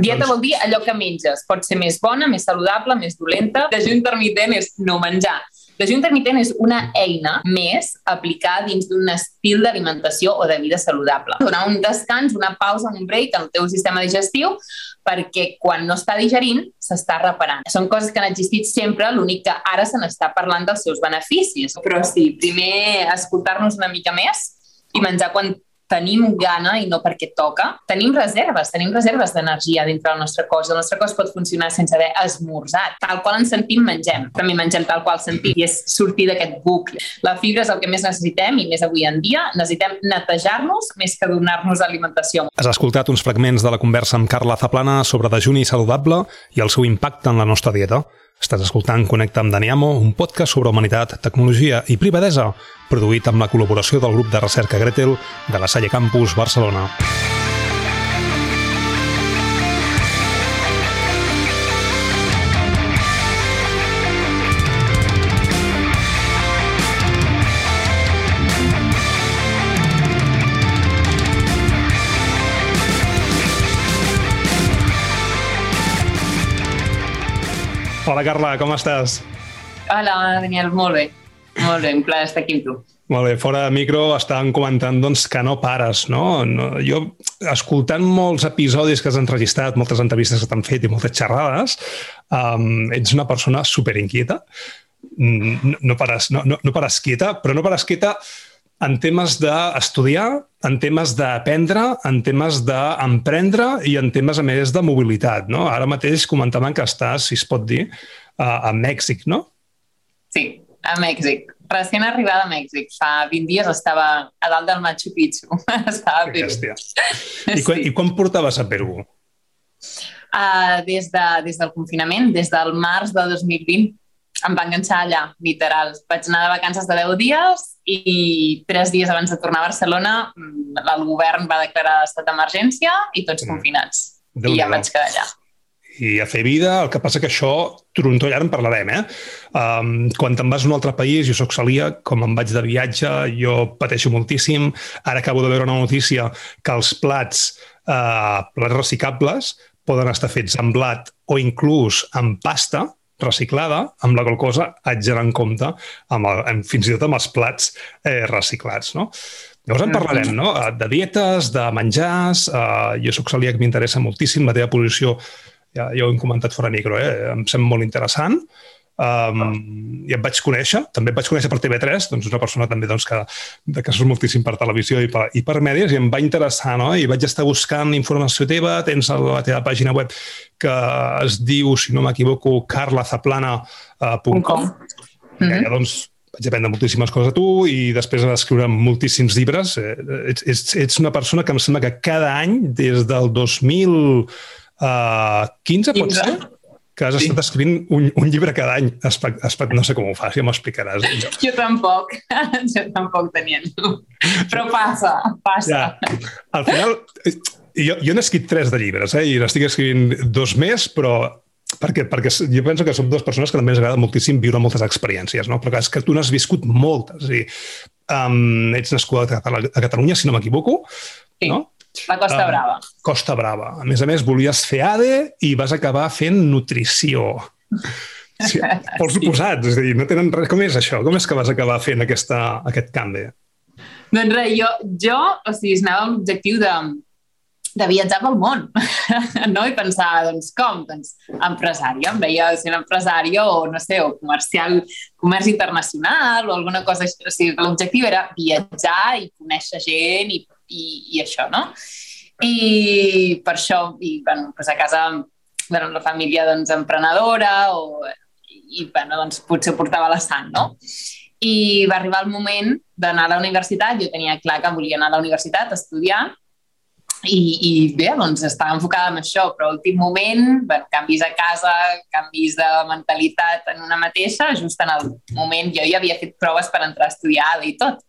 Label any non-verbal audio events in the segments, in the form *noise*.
Dieta doncs... vol dir allò que menges. Pot ser més bona, més saludable, més dolenta. Dejú intermitent és no menjar. Dejú intermitent és una eina més aplicada dins d'un estil d'alimentació o de vida saludable. Donar un descans, una pausa, un break al teu sistema digestiu perquè quan no està digerint s'està reparant. Són coses que han existit sempre, l'únic que ara se n'està parlant dels seus beneficis. Però sí, primer escoltar-nos una mica més i menjar quan tenim gana i no perquè toca, tenim reserves, tenim reserves d'energia dintre del nostre cos. El nostre cos pot funcionar sense haver esmorzat. Tal qual ens sentim, mengem. També mengem tal qual sentim i és sortir d'aquest bucle. La fibra és el que més necessitem i més avui en dia. Necessitem netejar-nos més que donar-nos alimentació. Has escoltat uns fragments de la conversa amb Carla Zaplana sobre dejuni saludable i el seu impacte en la nostra dieta. Estàs escoltant Connecta amb Daniamo, un podcast sobre humanitat, tecnologia i privadesa, produït amb la col·laboració del grup de recerca Gretel de la Salle Campus Barcelona. Hola, Carla, com estàs? Hola, Daniel, molt bé. Molt bé, un plaer estar aquí amb tu. Molt bé, fora de micro estàvem comentant doncs, que no pares, no? no? Jo, escoltant molts episodis que has entrevistat, moltes entrevistes que t'han fet i moltes xerrades, um, ets una persona superinquieta. No, no, pares, no, no, no pares quieta, però no pares quieta en temes d'estudiar, en temes d'aprendre, en temes d'emprendre i en temes, a més, de mobilitat. No? Ara mateix comentaven que estàs, si es pot dir, a, a Mèxic, no? Sí, a Mèxic. Recent arribada a Mèxic. Fa 20 dies estava a dalt del Machu Picchu. *laughs* estava a Perú. Hòstia. *laughs* I, quan, sí. I quan portaves a Perú? Uh, des, de, des del confinament, des del març de 2020 em va enganxar allà, literal. Vaig anar de vacances de 10 dies i tres dies abans de tornar a Barcelona mm, el govern va declarar estat d'emergència i tots mm. confinats. Déu I ja vaig quedar allà. I a fer vida, el que passa que això, trontoll, ara en parlarem, eh? Um, quan te'n vas a un altre país, jo sóc celíac, com em vaig de viatge, jo pateixo moltíssim. Ara acabo de veure una notícia que els plats, uh, plats reciclables poden estar fets amb blat o inclús amb pasta, reciclada, amb la qual cosa haig d'anar en compte amb el, amb, fins i tot amb els plats eh, reciclats. No? Llavors en parlarem, no? Eh, de dietes, de menjars... Eh, jo sóc celíac, m'interessa moltíssim la teva posició, ja, ja ho hem comentat fora micro, eh? em sembla molt interessant. Um, I em vaig conèixer, també vaig conèixer per TV3, doncs una persona també doncs, que, de que sos moltíssim per televisió i per, i per mèdies, i em va interessar, no? I vaig estar buscant informació teva, tens la teva pàgina web que es diu, si no m'equivoco, carlazaplana.com. Uh, mm -hmm. I doncs, vaig aprendre moltíssimes coses a tu i després vas escriure moltíssims llibres. Eh, ets, ets, ets una persona que em sembla que cada any, des del 2015, uh, pot ser? Que has sí. estat escrivint un, un llibre cada any. Espe, espe, no sé com ho fas, ja m'ho explicaràs. Jo. *laughs* jo tampoc, *laughs* jo tampoc tenia Però passa, passa. Ja. Al final, jo, jo n'he escrit tres de llibres, eh? i n'estic escrivint dos més, però perquè, perquè jo penso que som dues persones que també ens agrada moltíssim viure moltes experiències, no? però és que tu n'has viscut moltes. I, um, ets nascuda a Catalunya, si no m'equivoco, sí. no? La Costa uh, Brava. Costa Brava. A més a més, volies fer ADE i vas acabar fent nutrició. Sí, pels *laughs* oposats, és a dir, no tenen res. Com és això? Com és que vas acabar fent aquesta, aquest canvi? Doncs res, jo, jo o sigui, anava amb l'objectiu de, de viatjar pel món, *laughs* no? I pensar, doncs, com? Doncs, empresària, em veia sent empresària o, no sé, o comercial, comerç internacional o alguna cosa així. O sigui, l'objectiu era viatjar i conèixer gent i i, i això, no? I per això, i, bueno, pues a casa, bueno, la família doncs, emprenedora o, i bueno, doncs, potser portava la sang, no? I va arribar el moment d'anar a la universitat, jo tenia clar que volia anar a la universitat a estudiar, i, i bé, doncs estava enfocada en això, però a últim moment, bueno, canvis a casa, canvis de mentalitat en una mateixa, just en el moment, jo ja havia fet proves per entrar a estudiar i tot,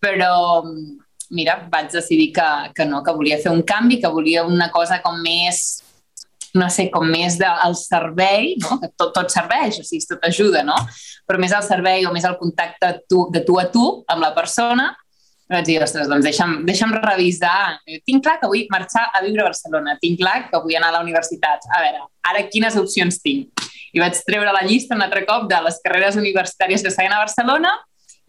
però mira, vaig decidir que, que no, que volia fer un canvi, que volia una cosa com més no sé, com més del servei, no? que tot, tot serveix, o sigui, tot ajuda, no? però més al servei o més al contacte tu, de tu a tu amb la persona vaig dir, ostres, doncs deixa'm, deixa'm revisar. Tinc clar que vull marxar a viure a Barcelona, tinc clar que vull anar a la universitat. A veure, ara quines opcions tinc? I vaig treure la llista un altre cop de les carreres universitàries que s'han a Barcelona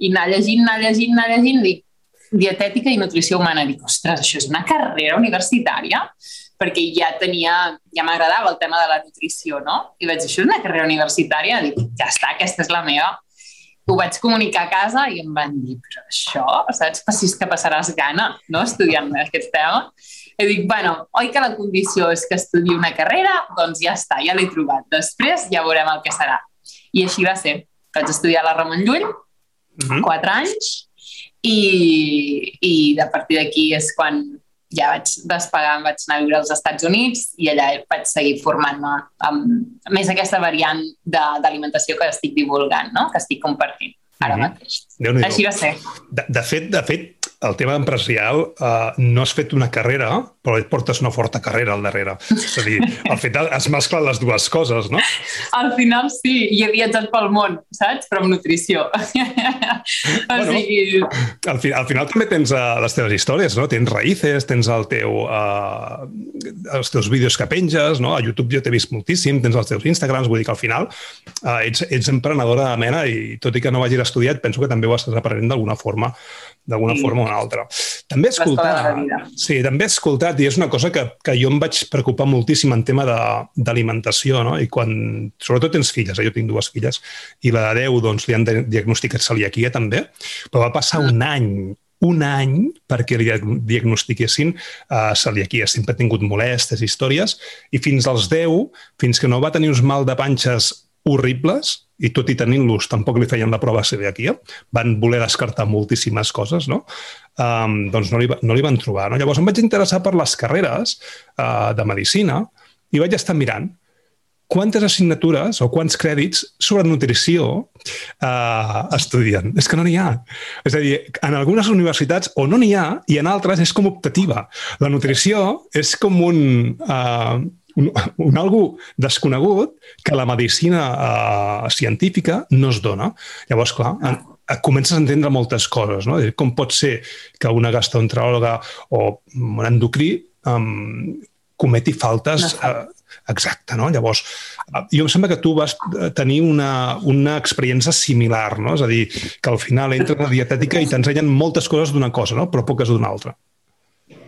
i anar llegint, anar llegint, anar llegint, dic, dietètica i nutrició humana. Dic, ostres, això és una carrera universitària? Perquè ja tenia, ja m'agradava el tema de la nutrició, no? I vaig dir, això és una carrera universitària? Dic, ja està, aquesta és la meva ho vaig comunicar a casa i em van dir, però això, saps? Si és que passaràs gana, no?, estudiant aquest tema. I dic, bueno, oi que la condició és que estudi una carrera? Doncs ja està, ja l'he trobat. Després ja veurem el que serà. I així va ser. Vaig estudiar a la Ramon Llull, mm -hmm. quatre anys, i, i a partir d'aquí és quan ja vaig despegar, em vaig anar a viure als Estats Units i allà vaig seguir formant-me amb més aquesta variant d'alimentació que estic divulgant, no? que estic compartint ara mm -hmm. mateix. Així va ser. De, de fet, de fet, el tema empresarial eh, no has fet una carrera, però et portes una forta carrera al darrere. És a dir, al final has mesclat les dues coses, no? Al final sí, i he viatjat pel món, saps? Però amb nutrició. *laughs* bueno, o sigui... al, fi, al final també tens uh, les teves històries, no? Tens raïces, tens el teu, uh, els teus vídeos que penges, no? A YouTube jo t'he vist moltíssim, tens els teus Instagrams, vull dir que al final uh, ets, ets emprenedora de mena i tot i que no vagis estudiat, penso que també ho estàs aprenent d'alguna forma d'alguna sí. forma o una altra. També he escoltat, sí, també he escoltat, i és una cosa que, que jo em vaig preocupar moltíssim en tema d'alimentació, no? I quan, sobretot tens filles, eh? jo tinc dues filles, i la de 10, doncs, li han diagnosticat celiaquia també, però va passar un any un any perquè li diagnostiquessin uh, celiaquia. Sempre ha tingut molestes, històries, i fins als 10, fins que no va tenir uns mal de panxes horribles, i tot i tenint-los tampoc li feien la prova celiaquia, van voler descartar moltíssimes coses, no? Um, doncs no li, no li van trobar. No? Llavors em vaig interessar per les carreres uh, de medicina i vaig estar mirant quantes assignatures o quants crèdits sobre nutrició uh, estudien. És que no n'hi ha. És a dir, en algunes universitats o no n'hi ha i en altres és com optativa. La nutrició és com un... Uh, un, un algo desconegut que la medicina eh, científica no es dona. Llavors, clar, en, comences a entendre moltes coses, no? Com pot ser que una gastroenteròloga o un endocrí um, cometi faltes... No. Uh, exacte, no? Llavors, uh, jo em sembla que tu vas tenir una, una experiència similar, no? És a dir, que al final entres a la dietètica i t'ensenyen moltes coses d'una cosa, no? Però poques d'una altra.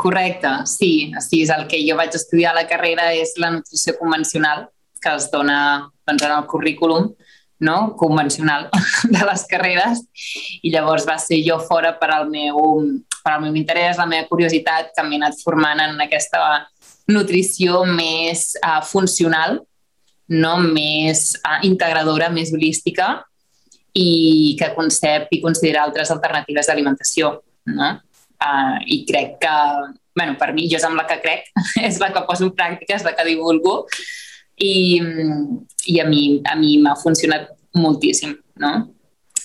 Correcte, sí. sí. És el que jo vaig estudiar a la carrera és la nutrició convencional, que es dona doncs, en el currículum no? convencional *laughs* de les carreres i llavors va ser jo fora per al meu, per al meu interès, la meva curiositat, que m'he anat formant en aquesta nutrició més uh, funcional, no? més uh, integradora, més holística i que concep i considera altres alternatives d'alimentació. No? Uh, I crec que, bueno, per mi, jo és amb la que crec, *laughs* és la que poso en pràctica, és la que divulgo i, i a mi a mi m'ha funcionat moltíssim, no?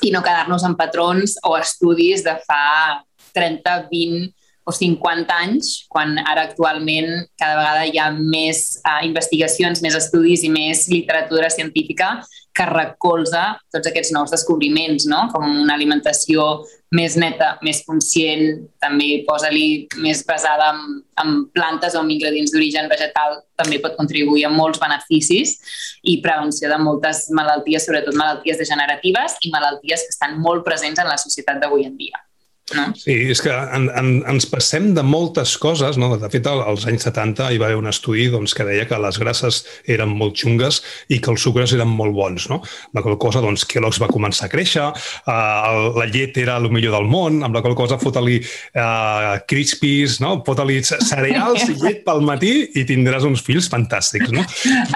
I no quedar-nos en patrons o estudis de fa 30, 20 o 50 anys, quan ara actualment cada vegada hi ha més uh, investigacions, més estudis i més literatura científica que recolza tots aquests nous descobriments, no? com una alimentació més neta, més conscient, també posa-li més basada en, en plantes o en ingredients d'origen vegetal, també pot contribuir a molts beneficis i prevenció de moltes malalties, sobretot malalties degeneratives i malalties que estan molt presents en la societat d'avui en dia. No? Sí, és que en, en, ens passem de moltes coses. No? De fet, als anys 70 hi va haver un estudi doncs, que deia que les grasses eren molt xungues i que els sucres eren molt bons. No? La qual cosa, doncs, Kellogg's va començar a créixer, uh, la llet era el millor del món, amb la qual cosa fota-li uh, crispies, no? fota-li cereals i llet pel matí i tindràs uns fills fantàstics. No?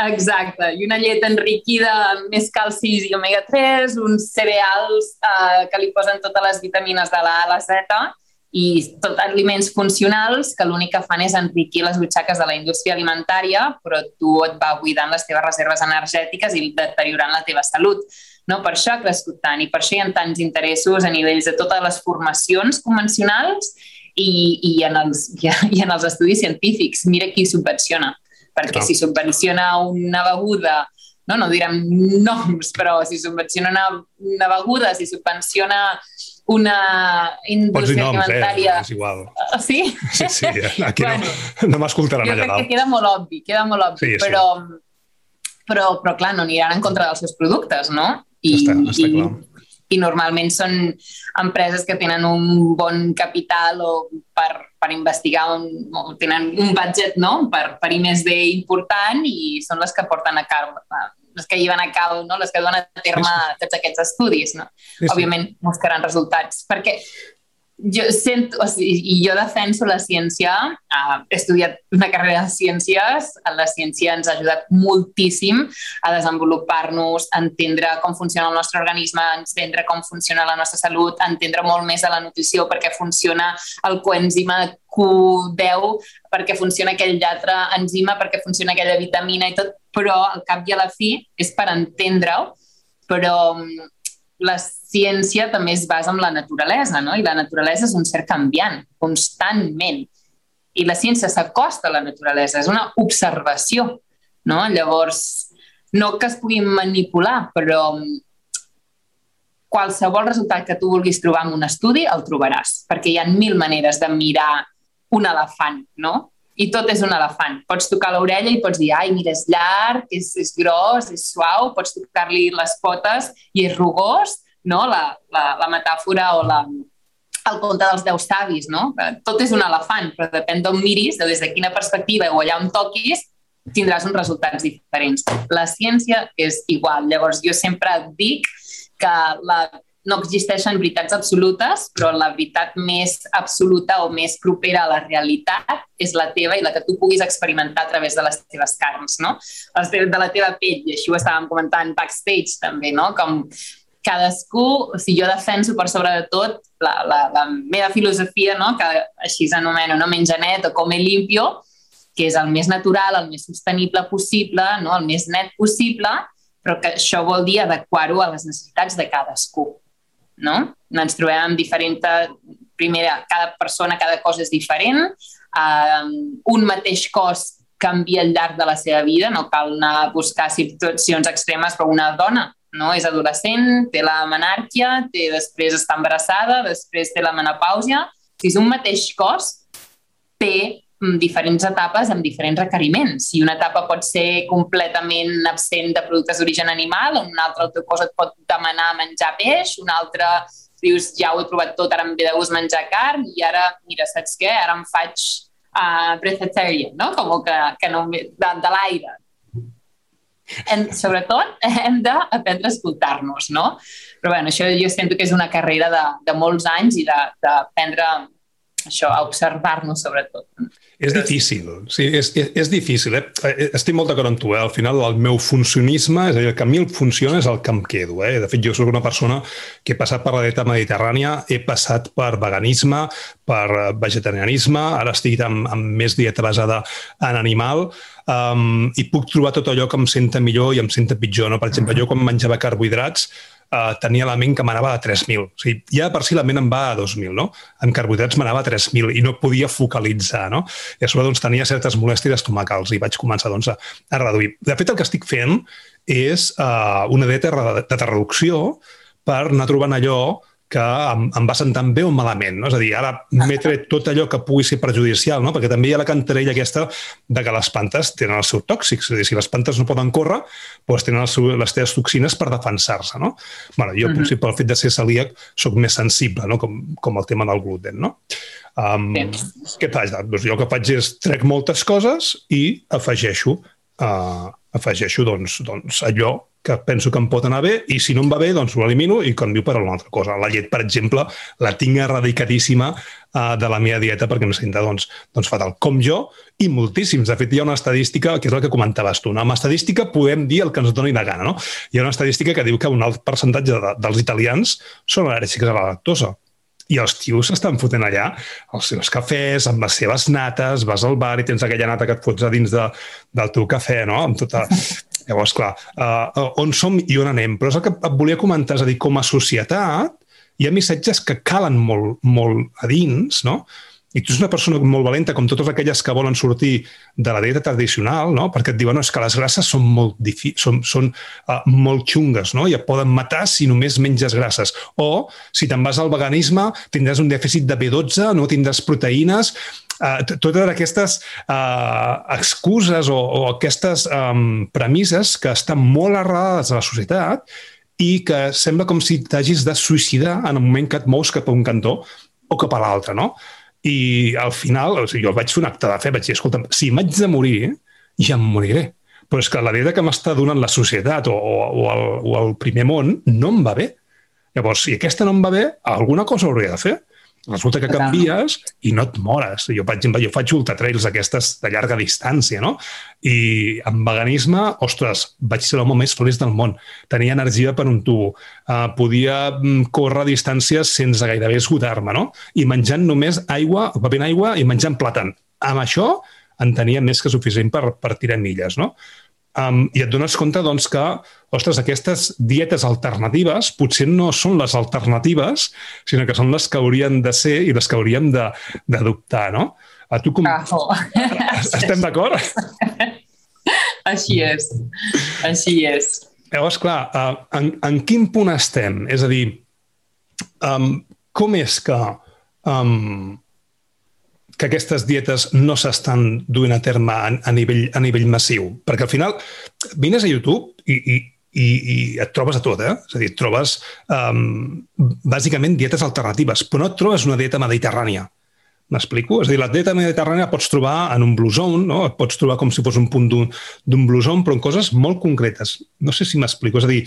Exacte, i una llet enriquida amb més calcis i omega-3, uns cereals uh, que li posen totes les vitamines de la, la Z i tot aliments funcionals que l'únic que fan és enriquir les butxaques de la indústria alimentària, però tu et va buidant les teves reserves energètiques i deteriorant la teva salut. No? Per això ha crescut tant i per això hi ha tants interessos a nivells de totes les formacions convencionals i, i, en, els, i en els estudis científics. Mira qui subvenciona. Perquè Clar. si subvenciona una beguda no, no direm noms, però si subvenciona una, una beguda, si subvenciona una indústria noms, alimentària... Eh? És igual. Uh, sí? Sí, sí, aquí *laughs* bueno, no, no m'escoltaran allà dalt. Que queda molt obvi, queda molt obvi, sí, però, sí. però, però clar, no aniran en contra dels seus productes, no? I, està, està clar. I, i normalment són empreses que tenen un bon capital o per, per investigar, un, o tenen un budget no? per, per I+D important i són les que porten a cap, les que lleven a cabo, no? les que donen a terme sí, sí. tots aquests estudis. No? Sí, sí. Òbviament buscaran resultats, perquè jo sento, o sigui, jo defenso la ciència, uh, he estudiat una carrera de ciències, la ciència ens ha ajudat moltíssim a desenvolupar-nos, a entendre com funciona el nostre organisme, a entendre com funciona la nostra salut, a entendre molt més de la nutrició, perquè funciona el coenzima Q10, perquè funciona aquell altre enzima, perquè funciona aquella vitamina i tot, però al cap i a la fi és per entendre-ho, però la ciència també es basa en la naturalesa, no? I la naturalesa és un ser canviant, constantment. I la ciència s'acosta a la naturalesa, és una observació, no? Llavors, no que es pugui manipular, però qualsevol resultat que tu vulguis trobar en un estudi el trobaràs, perquè hi ha mil maneres de mirar un elefant, no? I tot és un elefant. Pots tocar l'orella i pots dir, ai, mira, és llarg, és, és gros, és suau, pots tocar-li les potes i és rugós, no? la, la, la metàfora o la, el conte dels deu savis, no? Tot és un elefant, però depèn d'on miris, de des de quina perspectiva o allà on toquis, tindràs uns resultats diferents. La ciència és igual. Llavors, jo sempre dic que la, no existeixen veritats absolutes, però la veritat més absoluta o més propera a la realitat és la teva i la que tu puguis experimentar a través de les teves carns, no? De la teva pell, i així ho estàvem comentant backstage també, no? Com cadascú, o sigui, jo defenso per sobre de tot la, la, la meva filosofia, no? que així s'anomena no menja net o come limpio, que és el més natural, el més sostenible possible, no? el més net possible, però que això vol dir adequar-ho a les necessitats de cadascú. No? Ens trobem amb diferent... Primera, cada persona, cada cosa és diferent. Um, un mateix cos canvia al llarg de la seva vida, no cal anar a buscar situacions extremes, però una dona no? És adolescent, té la menàrquia, té, després està embarassada, després té la menopàusia. Si és un mateix cos, té mm, diferents etapes amb diferents requeriments. I una etapa pot ser completament absent de productes d'origen animal, una altra altra cosa et pot demanar menjar peix, una altra dius, ja ho he trobat tot, ara em ve de gust menjar carn, i ara, mira, saps què? Ara em faig uh, breatharian, no? Com que, que no, de, de l'aire hem, sobretot *laughs* hem d'aprendre a escoltar-nos, no? Però bueno, això jo sento que és una carrera de, de molts anys i d'aprendre això, a observar-nos sobretot. És difícil, sí, és, és, és difícil. Eh? eh? Estic molt d'acord amb tu, eh? al final el meu funcionisme, és a dir, el que a mi funciona és el que em quedo. Eh? De fet, jo sóc una persona que he passat per la dieta mediterrània, he passat per veganisme, per vegetarianisme, ara estic amb, amb més dieta basada en animal, um, i puc trobar tot allò que em senta millor i em senta pitjor. No? Per exemple, jo quan menjava carbohidrats uh, tenia la ment que m'anava a 3.000. O sigui, ja per si la ment em va a 2.000, no? En carbohidrats m'anava a 3.000 i no podia focalitzar, no? I a sobre doncs, tenia certes molèsties estomacals i vaig començar doncs, a, a reduir. De fet, el que estic fent és uh, una dieta de reducció per anar trobant allò que em, em va sentant bé o malament. No? És a dir, ara m'he tret *laughs* tot allò que pugui ser perjudicial, no? perquè també hi ha la cantarella aquesta de que les plantes tenen els seus tòxics. És a dir, si les plantes no poden córrer, doncs tenen seu, les teves toxines per defensar-se. No? Bueno, jo, uh -huh. potser pel fet de ser celíac, sóc més sensible, no? com, com el tema del gluten. No? Um, sí. Què faig? Doncs jo el que faig és trec moltes coses i afegeixo, uh, afegeixo doncs, doncs allò que penso que em pot anar bé i si no em va bé, doncs ho elimino i canvio per una altra cosa. La llet, per exemple, la tinc erradicadíssima uh, de la meva dieta perquè em senta doncs, doncs fatal. Com jo i moltíssims. De fet, hi ha una estadística, que és el que comentaves tu. No? Amb estadística podem dir el que ens doni la gana. No? Hi ha una estadística que diu que un alt percentatge de, dels italians són al·lèrgics a la lactosa i els tios s'estan fotent allà els seus cafès, amb les seves nates, vas al bar i tens aquella nata que et fots a dins de, del teu cafè, no? Amb tota... Llavors, clar, uh, on som i on anem? Però és el que et volia comentar, és a dir, com a societat hi ha missatges que calen molt, molt a dins, no? I tu ets una persona molt valenta, com totes aquelles que volen sortir de la dieta tradicional, no? perquè et diuen no, és que les grasses són molt, són, són uh, molt xungues no? i et poden matar si només menges grasses. O, si te'n vas al veganisme, tindràs un dèficit de B12, no tindràs proteïnes, uh, totes aquestes uh, excuses o, o aquestes um, premisses que estan molt arrelades a la societat i que sembla com si t'hagis de suïcidar en el moment que et mous cap a un cantó o cap a l'altre, no? I al final, o sigui, jo vaig fer un acte de fe, vaig dir, escolta, si m'haig de morir, ja em moriré. Però és que la dieta que m'està donant la societat o, o, o, el, o el primer món no em va bé. Llavors, si aquesta no em va bé, alguna cosa hauria de fer. Resulta que canvies i no et mores. Jo, per exemple, jo faig ultratrails aquestes de llarga distància, no? I amb veganisme, ostres, vaig ser l'home més feliç del món. Tenia energia per un tubo. Uh, podia mm, córrer distàncies sense gairebé esgotar-me, no? I menjant només aigua, bevent aigua i menjant plàtan. Amb això en tenia més que suficient per, per tirar milles, no? Um, I et dones compte doncs, que ostres, aquestes dietes alternatives potser no són les alternatives, sinó que són les que haurien de ser i les que hauríem d'adoptar, no? A tu com... Ah, *laughs* oh. Estem d'acord? *laughs* Així és. Així és. Llavors, clar, uh, en, en quin punt estem? És a dir, um, com és que um, que aquestes dietes no s'estan duent a terme a, a, nivell, a nivell massiu. Perquè al final vines a YouTube i, i, i, i et trobes a tot, eh? És a dir, trobes um, bàsicament dietes alternatives, però no et trobes una dieta mediterrània. M'explico? És a dir, la dieta mediterrània pots trobar en un blusón, no? Et pots trobar com si fos un punt d'un blusón, però en coses molt concretes. No sé si m'explico. És a dir,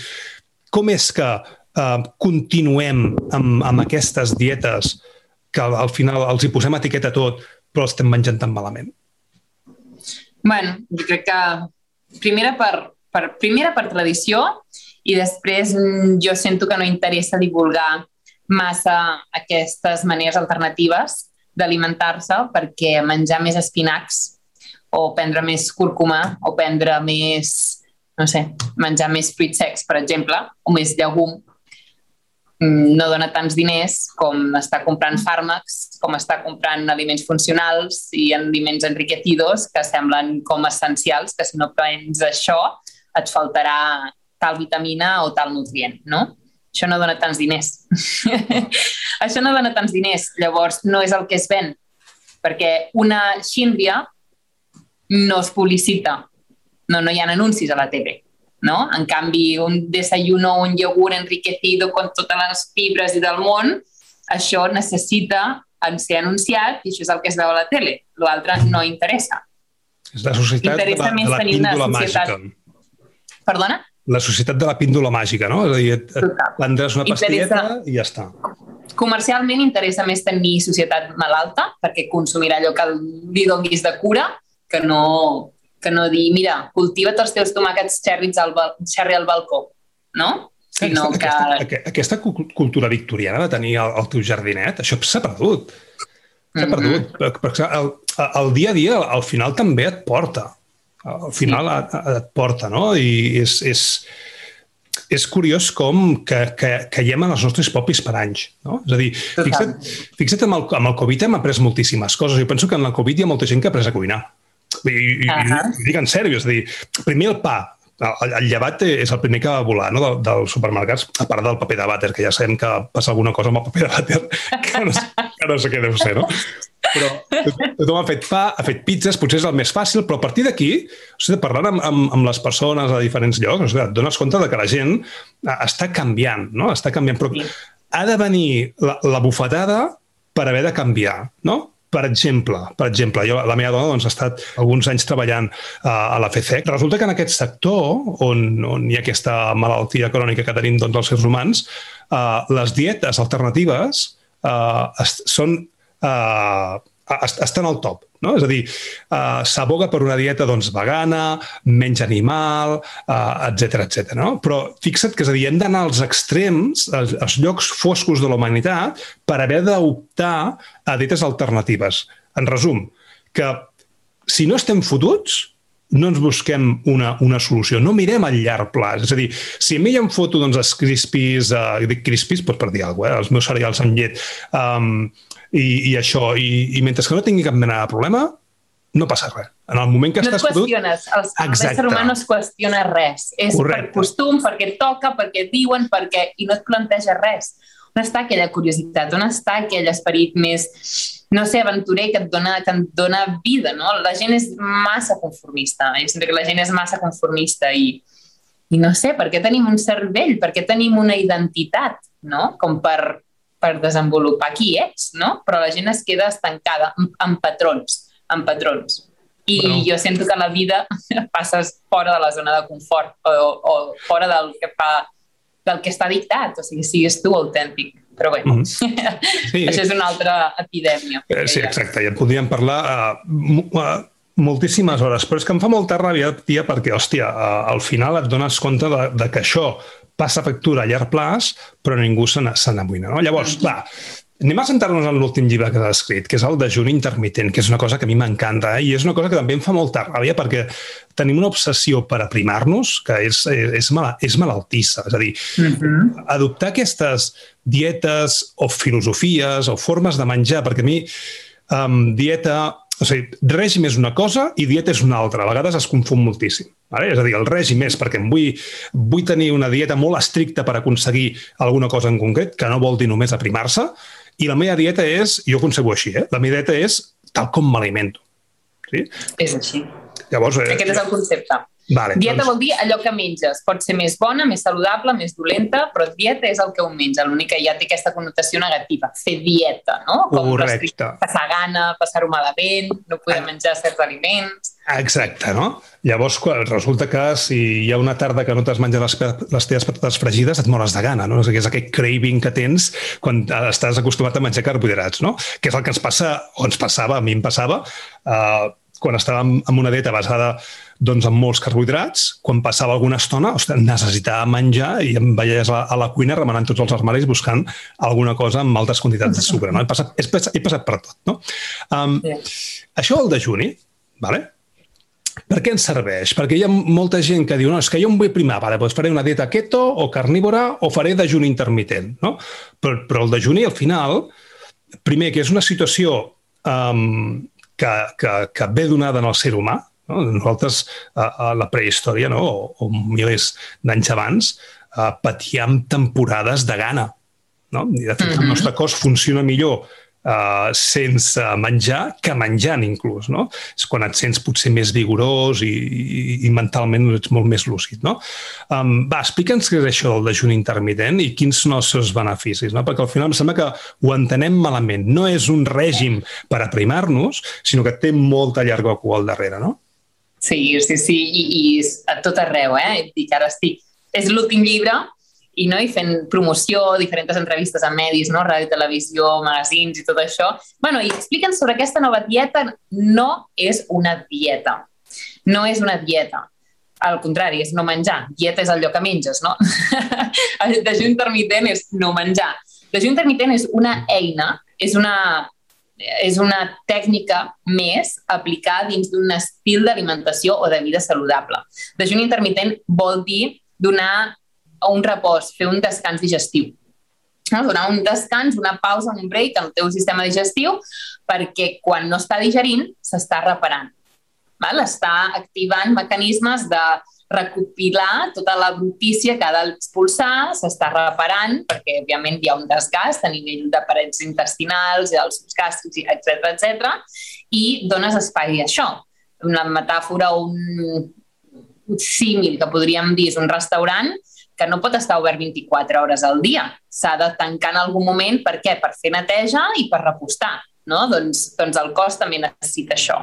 com és que uh, continuem amb, amb aquestes dietes que al final els hi posem etiqueta a tot, però estem menjant tan malament? bueno, jo crec que primera per, per, primera per tradició i després jo sento que no interessa divulgar massa aquestes maneres alternatives d'alimentar-se perquè menjar més espinacs o prendre més cúrcuma o prendre més, no sé, menjar més fruits secs, per exemple, o més llegum, no dona tants diners com està comprant fàrmacs, com està comprant aliments funcionals i aliments enriquetidos que semblen com essencials, que si no prens això et faltarà tal vitamina o tal nutrient, no? Això no dona tants diners. *laughs* això no dona tants diners, llavors no és el que es ven, perquè una xíndria no es publicita, no, no hi ha anuncis a la TV no? En canvi, un desayuno, un iogurt enriquecido con totes les fibres i del món, això necessita en ser anunciat i això és el que es veu a la tele. L'altre no interessa. És la societat de la, de la píndola màgica. Perdona? La societat de la píndola màgica, no? És a dir, et, et prendràs una pastilleta interessa... i ja està. Comercialment interessa més tenir societat malalta perquè consumirà allò que li donguis de cura que no, que no dir, mira, cultiva't els teus tomàquets xerris al, xerri al balcó, no? Sinó aquesta, que... Aquesta, aquesta cultura victoriana de tenir el, el teu jardinet, això s'ha perdut. S'ha mm -hmm. perdut. Perquè el, el dia a dia, al final, també et porta. Al final sí. et, et porta, no? I és, és, és curiós com que, que caiem en els nostres propis anys. No? És a dir, fixa't, fixa't amb, el, amb el Covid hem après moltíssimes coses. Jo penso que en el Covid hi ha molta gent que ha après a cuinar. I, i, uh -huh. i dic en sèrio, és a dir, primer el pa, el, el llevat és el primer que va volar no? Del, dels supermercats, a part del paper de vàter, que ja sabem que passa alguna cosa amb el paper de vàter, que no, que no sé què deu ser, no? Però tothom ha fet pa, ha fet pizzas, potser és el més fàcil, però a partir d'aquí, o sigui, parlant amb, amb, amb les persones a diferents llocs, o sigui, et dones compte de que la gent està canviant, no? Està canviant, però ha de venir la, la bufetada per haver de canviar, no? Per exemple, per exemple, jo, la meva dona doncs, ha estat alguns anys treballant uh, a la FCEC. Resulta que en aquest sector, on, on hi ha aquesta malaltia crònica que tenim doncs, els seres humans, uh, les dietes alternatives uh, són uh, estan al top. No? És a dir, uh, s'aboga per una dieta doncs, vegana, menys animal, etc etc. no? Però fixa't que és a dir, hem d'anar als extrems, als, als llocs foscos de la humanitat, per haver d'optar a dietes alternatives. En resum, que si no estem fotuts, no ens busquem una, una solució, no mirem a llarg plaç. És a dir, si a mi em foto doncs, els crispis, uh, dic crispis doncs per dir alguna cosa, eh? els meus cereals amb llet, um, i, i això, i, i mentre que no tingui cap mena de problema, no passa res. En el moment que no estàs... No et qüestiones. L'ésser humà no es qüestiona res. És Correcte. per costum, perquè toca, perquè diuen, perquè... i no et planteja res. On està aquella curiositat? On està aquell esperit més, no sé, aventurer que et dona, que et dona vida, no? La gent és massa conformista. Jo sento que la gent és massa conformista i, i no sé, per què tenim un cervell? Per què tenim una identitat, no? Com per, per desenvolupar qui ets, no? Però la gent es queda estancada en, en patrons en patrons. I bueno. jo sento que la vida *laughs* passes fora de la zona de confort o, o fora del que fa del que està dictat, o sigui, sigues tu autèntic. Però bé, mm -hmm. sí. això és una altra epidèmia. Eh, sí, exacte, ja podríem parlar uh, uh, moltíssimes hores, però és que em fa molta ràbia, tia, perquè, hòstia, al final et dones compte de, de que això passa factura a llarg plaç, però ningú se n'amoïna. No? Llavors, va, Anem a sentar-nos en l'últim llibre que has escrit, que és el dejuni intermitent, que és una cosa que a mi m'encanta eh? i és una cosa que també em fa molta ràbia perquè tenim una obsessió per aprimar-nos que és, és, mal, és malaltissa. És a dir, uh mhm. -huh. adoptar aquestes dietes o filosofies o formes de menjar, perquè a mi um, dieta o sigui, règim és una cosa i dieta és una altra. A vegades es confon moltíssim. Vale? És a dir, el règim és perquè em vull, vull tenir una dieta molt estricta per aconseguir alguna cosa en concret, que no vol dir només aprimar-se, i la meva dieta és, jo concebo així, eh? la meva dieta és tal com m'alimento. Sí? És així. Llavors, eh, Aquest és el concepte. Vale, dieta doncs... vol dir allò que menges. Pot ser més bona, més saludable, més dolenta, però dieta és el que un menja. L'únic que ja té aquesta connotació negativa, fer dieta, no? Com Correcte. Passar gana, passar-ho malament, no poder ah. menjar certs aliments... Exacte, no? Llavors, resulta que si hi ha una tarda que no t'has menjat les, les teves patates fregides, et mores de gana, no? És aquest craving que tens quan estàs acostumat a menjar carbohidrats, no? Que és el que ens passa, o ens passava, a mi em passava, eh, quan estàvem en una dieta basada doncs, amb molts carbohidrats, quan passava alguna estona, ostres, necessitava menjar i em veies a, a la cuina remenant tots els armaris buscant alguna cosa amb altes quantitats de sucre. No? He, passat, he, passat, he passat per tot. No? Um, sí. Això del dejuni, vale? per què ens serveix? Perquè hi ha molta gent que diu no, és que jo em vull primar, vale, doncs faré una dieta keto o carnívora o faré dejuni intermitent. No? Però, però el dejuni, al final, primer, que és una situació um, que, que, que ve donada en el ser humà, no? Nosaltres, a, a la prehistòria, no? o, o milers d'anys abans, uh, patíem temporades de gana. No? I, de fet, mm -hmm. el nostre cos funciona millor uh, sense menjar que menjant inclús. No? És quan et sents potser més vigorós i, i, i mentalment ets molt més lúcid. No? Um, va, explica'ns què és això del dejuni intermitent i quins són els seus beneficis, no? perquè al final em sembla que ho entenem malament. No és un règim per aprimar-nos, sinó que té molta llarga cua al darrere, no? Sí, sí, sí, i, i a tot arreu, eh? Dic, ara estic... És l'últim llibre i, no? I fent promoció, diferents entrevistes a medis, no? ràdio, televisió, magazins i tot això. bueno, i explica'ns sobre aquesta nova dieta. No és una dieta. No és una dieta. Al contrari, és no menjar. Dieta és allò que menges, no? *laughs* el dejú intermitent és no menjar. Dejú intermitent és una eina, és una, és una tècnica més aplicada dins d'un estil d'alimentació o de vida saludable. Dejuni intermitent vol dir donar un repòs, fer un descans digestiu. No? Donar un descans, una pausa, un break al teu sistema digestiu perquè quan no està digerint s'està reparant. Val? Està activant mecanismes de recopilar tota la brutícia que ha d'expulsar, s'està reparant, perquè, òbviament, hi ha un desgast a nivell de parets intestinals, dels gàstrics, etc etc. i dones espai a això. Una metàfora, un símil que podríem dir és un restaurant que no pot estar obert 24 hores al dia. S'ha de tancar en algun moment, per què? Per fer neteja i per repostar. No? Doncs, doncs el cos també necessita això.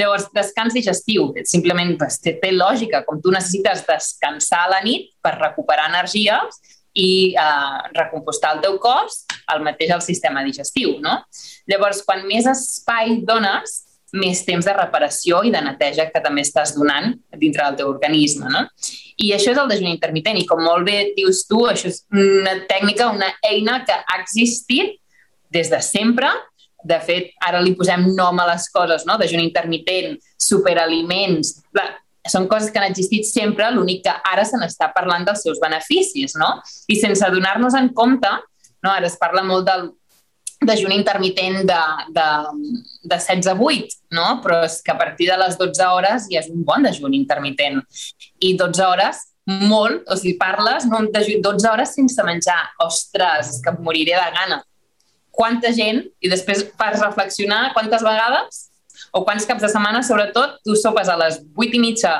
Llavors, descans digestiu, simplement pues, té, té lògica, com tu necessites descansar a la nit per recuperar energies i eh, recompostar el teu cos, el mateix el sistema digestiu. No? Llavors, quan més espai dones, més temps de reparació i de neteja que també estàs donant dintre del teu organisme. No? I això és el dejuni intermitent. I com molt bé dius tu, això és una tècnica, una eina que ha existit des de sempre, de fet, ara li posem nom a les coses, no? Dejuni intermitent, superaliments... Clar, són coses que han existit sempre, l'únic que ara se n'està parlant dels seus beneficis, no? I sense donar-nos en compte, no? ara es parla molt del dejuni intermitent de, de, de 16 a 8, no? però és que a partir de les 12 hores ja és un bon dejuni intermitent. I 12 hores molt, o sigui, parles no, de 12 hores sense menjar. Ostres, que moriré de gana. Quanta gent, i després fas reflexionar quantes vegades, o quants caps de setmana, sobretot, tu sopes a les 8 i mitja,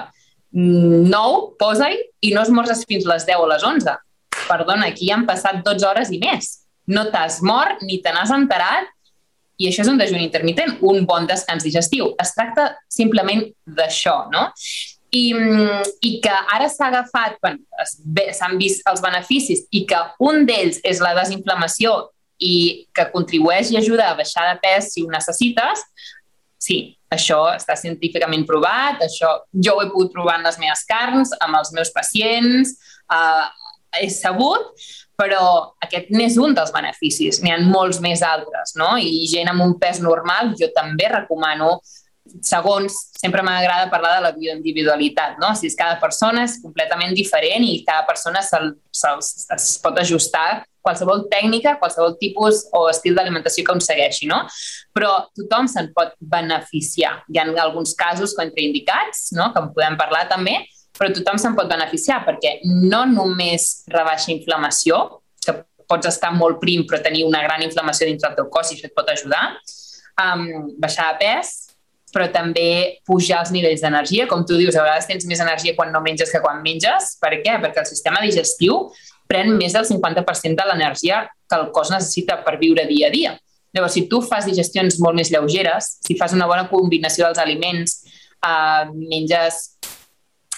9, mm, posa-hi, i no esmorzes fins les 10 o les 11. Perdona, aquí han passat 12 hores i més. No t'has mort ni te n'has enterat i això és un dejuni intermitent, un bon descans digestiu. Es tracta simplement d'això, no? i, i que ara s'ha agafat, s'han vist els beneficis i que un d'ells és la desinflamació i que contribueix i ajuda a baixar de pes si ho necessites, sí, això està científicament provat, això jo ho he pogut provar en les meves carns, amb els meus pacients, eh, és sabut, però aquest n'és un dels beneficis. N'hi ha molts més altres, no? I gent amb un pes normal, jo també recomano segons, sempre m'agrada parlar de la bioindividualitat, no? Si és cada persona és completament diferent i cada persona se, se, es pot ajustar qualsevol tècnica, qualsevol tipus o estil d'alimentació que segueixi, no? Però tothom se'n pot beneficiar. Hi ha alguns casos contraindicats, no?, que en podem parlar també, però tothom se'n pot beneficiar perquè no només rebaixa inflamació, que pots estar molt prim però tenir una gran inflamació dins del teu cos i això et pot ajudar, um, baixar de pes, però també pujar els nivells d'energia. Com tu dius, a vegades tens més energia quan no menges que quan menges. Per què? Perquè el sistema digestiu pren més del 50% de l'energia que el cos necessita per viure dia a dia. Llavors, si tu fas digestions molt més lleugeres, si fas una bona combinació dels aliments, eh, menges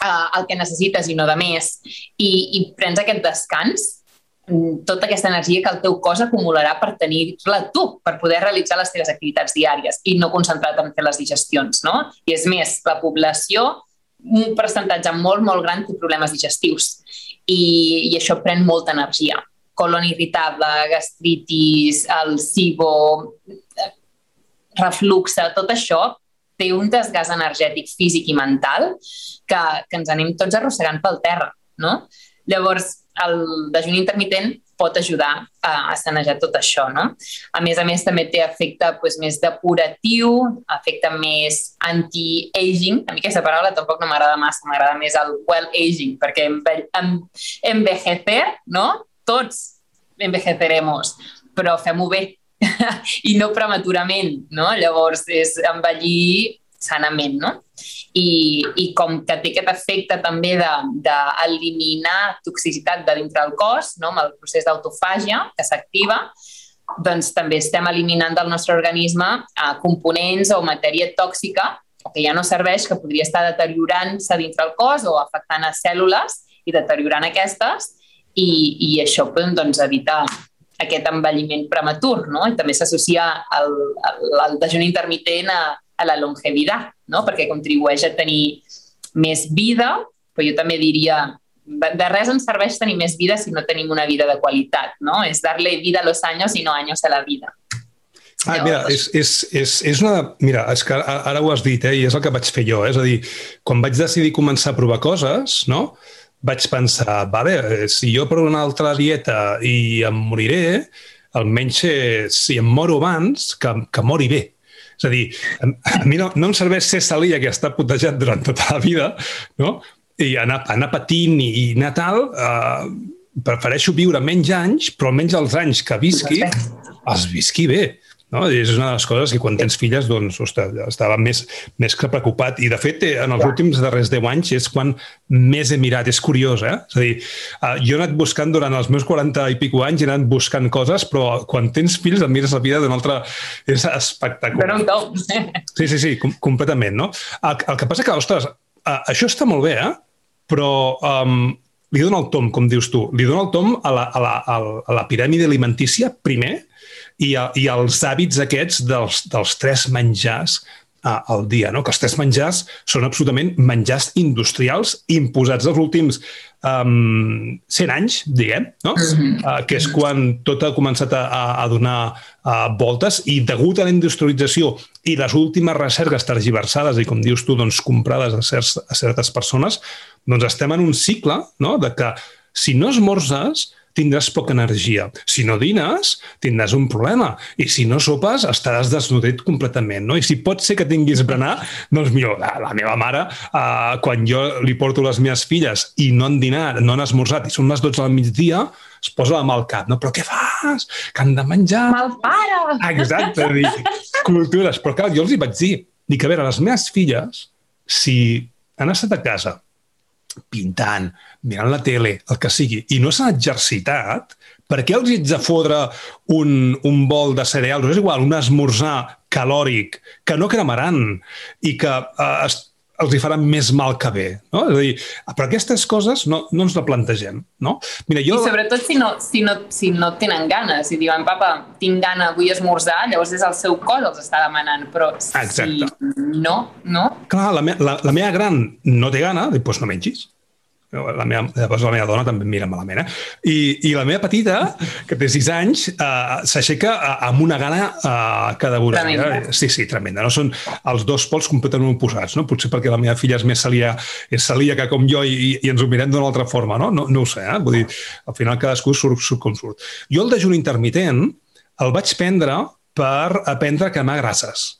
eh, el que necessites i no de més, i, i prens aquest descans, tota aquesta energia que el teu cos acumularà per tenir-la tu, per poder realitzar les teves activitats diàries i no concentrar-te en fer les digestions, no? I és més, la població, un percentatge molt, molt gran té problemes digestius i, i això pren molta energia. Colon irritable, gastritis, el SIBO, refluxe, tot això té un desgast energètic físic i mental que, que ens anem tots arrossegant pel terra, no? Llavors, el dejuni intermitent pot ajudar a, a sanejar tot això, no? A més a més, també té efecte pues, més depuratiu, efecte més anti-aging. A mi aquesta paraula tampoc no m'agrada massa, m'agrada més el well-aging, perquè enve envejecer, no? Tots envejeceremos, però fem-ho bé *laughs* i no prematurament, no? Llavors, és envellir sanament, no? I, i com que té aquest efecte també d'eliminar de, de toxicitat de dintre del cos, no? amb el procés d'autofàgia que s'activa, doncs també estem eliminant del nostre organisme eh, components o matèria tòxica que ja no serveix, que podria estar deteriorant-se dintre el cos o afectant a cèl·lules i deteriorant aquestes i, i això doncs, evita aquest envelliment prematur, no? I també s'associa al, al, al dejuni intermitent a, a la longevitat, no? perquè contribueix a tenir més vida, però jo també diria de res ens serveix tenir més vida si no tenim una vida de qualitat, no? És darle vida a los años i no años a la vida. Ah, mira, és, és, és, és una... Mira, és que ara ho has dit, eh? i és el que vaig fer jo. Eh? És a dir, quan vaig decidir començar a provar coses, no? vaig pensar, vale, eh, si jo provo una altra dieta i em moriré, almenys eh, si em moro abans, que, que mori bé. És a dir, a mi no, no em serveix ser salia que està putejat durant tota la vida, no? i anar, anar patint i, i anar tal, eh, prefereixo viure menys anys, però almenys els anys que visqui, els visqui bé. No? I és una de les coses que quan tens filles, doncs, ostres, estava més, més que preocupat. I, de fet, eh, en els ja. últims darrers 10 anys és quan més he mirat. És curiós, eh? És a dir, uh, jo he anat buscant durant els meus 40 i pico anys, he anat buscant coses, però quan tens fills et mires la vida d'una altra... És espectacular. Però top. Sí, sí, sí, com completament, no? El, el que passa que, ostres, uh, això està molt bé, eh? Però um, li dona el tom, com dius tu, li dona el tom a la, a la, a la piràmide alimentícia, primer, i, i els hàbits aquests dels, dels tres menjars al dia, no? que els tres menjars són absolutament menjars industrials imposats els últims um, 100 anys, diguem, no? uh, que és quan tot ha començat a, a donar uh, voltes i degut a la industrialització i les últimes recerques tergiversades i, com dius tu, doncs, comprades a, certs, a certes persones, doncs estem en un cicle no? de que si no esmorzes, tindràs poca energia. Si no dines, tindràs un problema. I si no sopes, estaràs desnodrit completament. No? I si pot ser que tinguis berenar, doncs millor, la, la meva mare, eh, quan jo li porto les meves filles i no han dinat, no han esmorzat, i són les 12 del migdia, es posa la mà al cap. No? Però què fas? Que han de menjar... Malpare! Exacte, dir, cultures. Però clar, jo els hi vaig dir, dic, a veure, les meves filles, si han estat a casa pintant, mirant la tele, el que sigui, i no s'han exercitat, per què els ets de fodre un, un bol de cereals, és igual, un esmorzar calòric, que no cremaran i que eh, es, els hi faran més mal que bé. No? És a dir, però aquestes coses no, no ens la plantegem. No? Mira, jo... I sobretot si no, si, no, si no tenen ganes, si diuen, papa, tinc gana, vull esmorzar, llavors és el seu cos els està demanant, però Exacte. si no, no... Clar, la, me, la, la meva gran no té gana, doncs no mengis la meva, llavors la meva dona també em mira malament, eh? I, i la meva petita, que té 6 anys, uh, s'aixeca uh, amb una gana uh, que devora. Eh? Sí, sí, tremenda. No són els dos pols completament oposats, no? Potser perquè la meva filla és més celíaca, és celíaca com jo i, i ens ho mirem d'una altra forma, no? no? No ho sé, eh? Vull dir, al final cadascú surt, surt com surt. Jo el dejuni intermitent el vaig prendre per aprendre a cremar grasses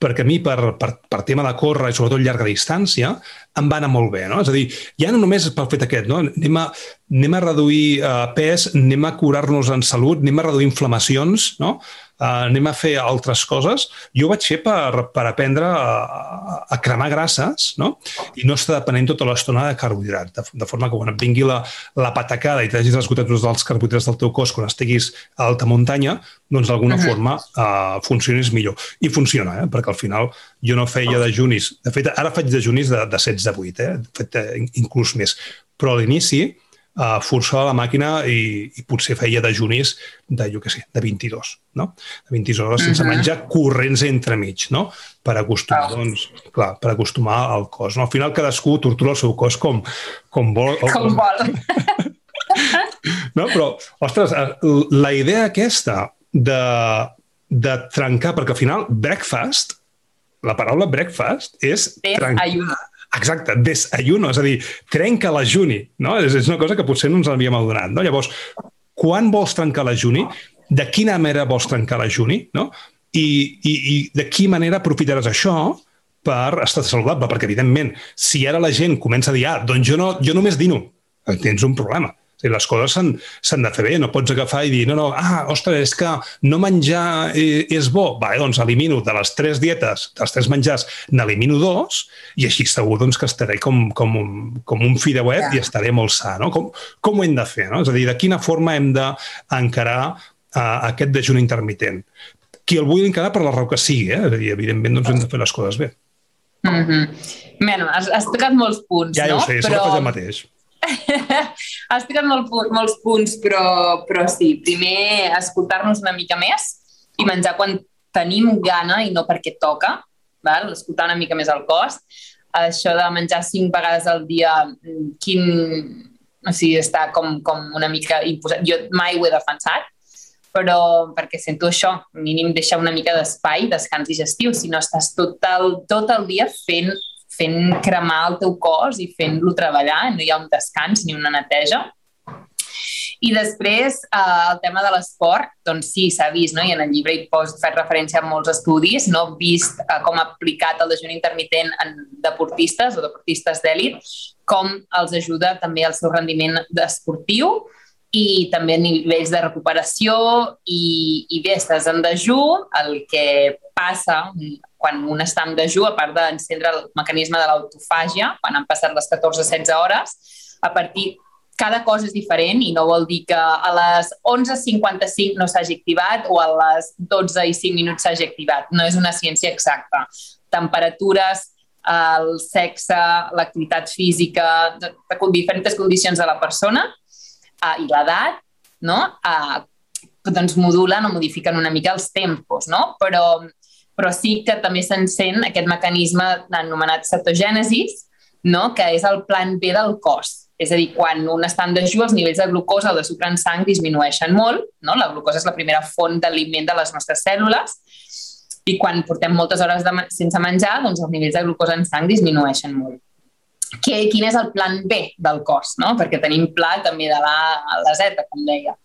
perquè a mi, per, per, per tema de córrer i sobretot llarga distància, em va anar molt bé. No? És a dir, ja no només pel fet aquest, no? anem, a, anem a reduir uh, pes, anem a curar-nos en salut, anem a reduir inflamacions, no? Uh, anem a fer altres coses. Jo ho vaig fer per, per aprendre a, a cremar grasses no? i no estar depenent tota l'estona de carbohidrat, de, de forma que quan et vingui la, la patacada i t'hagis esgotat tots els carbohidrats del teu cos quan estiguis a alta muntanya, doncs d'alguna uh -huh. forma uh, funcionis millor. I funciona, eh? perquè al final jo no feia dejunis. De fet, ara faig dejunis de, de 16 a 8, eh? de fet, eh, inclús més. Però a l'inici uh, forçava la màquina i, i potser feia dejunis de, jo què sé, de 22, no? De 22 hores sense uh -huh. menjar, corrents entremig, no? Per acostumar, oh. doncs, clar, per acostumar al cos. No? Al final cadascú tortura el seu cos com, com vol. Com vol. *laughs* no? Però, ostres, eh, la idea aquesta de, de trencar, perquè al final breakfast, la paraula breakfast és... És ayuda Exacte, desayuno, és a dir, trenca l'ajuni, no? És, és una cosa que potser no ens havíem adonat, no? Llavors, quan vols trencar l'ajuni? De quina manera vols trencar l'ajuni? No? I, i, I de quina manera aprofitaràs això per estar saludable? Perquè, evidentment, si ara la gent comença a dir, ah, doncs jo, no, jo només dino, tens un problema dir, les coses s'han de fer bé, no pots agafar i dir, no, no, ah, ostres, és que no menjar és bo. Vale, doncs elimino de les tres dietes, dels tres menjars, n'elimino dos i així segur doncs, que estaré com, com, un, com un fideuet yeah. i estaré molt sa. No? Com, com ho hem de fer? No? És a dir, de quina forma hem d'encarar uh, aquest dejuni intermitent? Qui el vulgui encarar per la raó que sigui, eh? és a dir, evidentment doncs, hem de fer les coses bé. Mm -hmm. Bueno, has, has tocat molts punts, ja, no? Ja ho sé, Però... sempre el mateix. Has tirat molt, molts punts, però, però sí, primer escoltar-nos una mica més i menjar quan tenim gana i no perquè toca, val? escoltar una mica més el cos. Això de menjar cinc vegades al dia, mm, quin... O sigui, està com, com una mica imposat. Jo mai ho he defensat, però perquè sento això, mínim deixar una mica d'espai, descans digestiu, si no estàs tot el, tot el dia fent fent cremar el teu cos i fent-lo treballar, no hi ha un descans ni una neteja. I després, eh, el tema de l'esport, doncs sí, s'ha vist, no? i en el llibre hi poso, fet referència a molts estudis, no? vist eh, com ha aplicat el dejuni intermitent en deportistes o deportistes d'èlit, com els ajuda també al seu rendiment esportiu i també a nivells de recuperació i, i bé, estàs en dejú, el que passa quan un està en dejú, a part d'encendre el mecanisme de l'autofàgia, quan han passat les 14-16 hores, a partir cada cosa és diferent i no vol dir que a les 11.55 no s'hagi activat o a les 12 i 5 minuts s'hagi activat. No és una ciència exacta. Temperatures, el sexe, l'activitat física, de, de diferents condicions de la persona uh, i l'edat, no? Uh, doncs modulen o modifiquen una mica els tempos, no? Però però sí que també s'encén aquest mecanisme anomenat cetogènesis, no? que és el plan B del cos. És a dir, quan un està en dejú, els nivells de glucosa o de sucre en sang disminueixen molt. No? La glucosa és la primera font d'aliment de les nostres cèl·lules i quan portem moltes hores de, sense menjar, doncs els nivells de glucosa en sang disminueixen molt. Que, quin és el plan B del cos? No? Perquè tenim pla també de la la Z, com deia.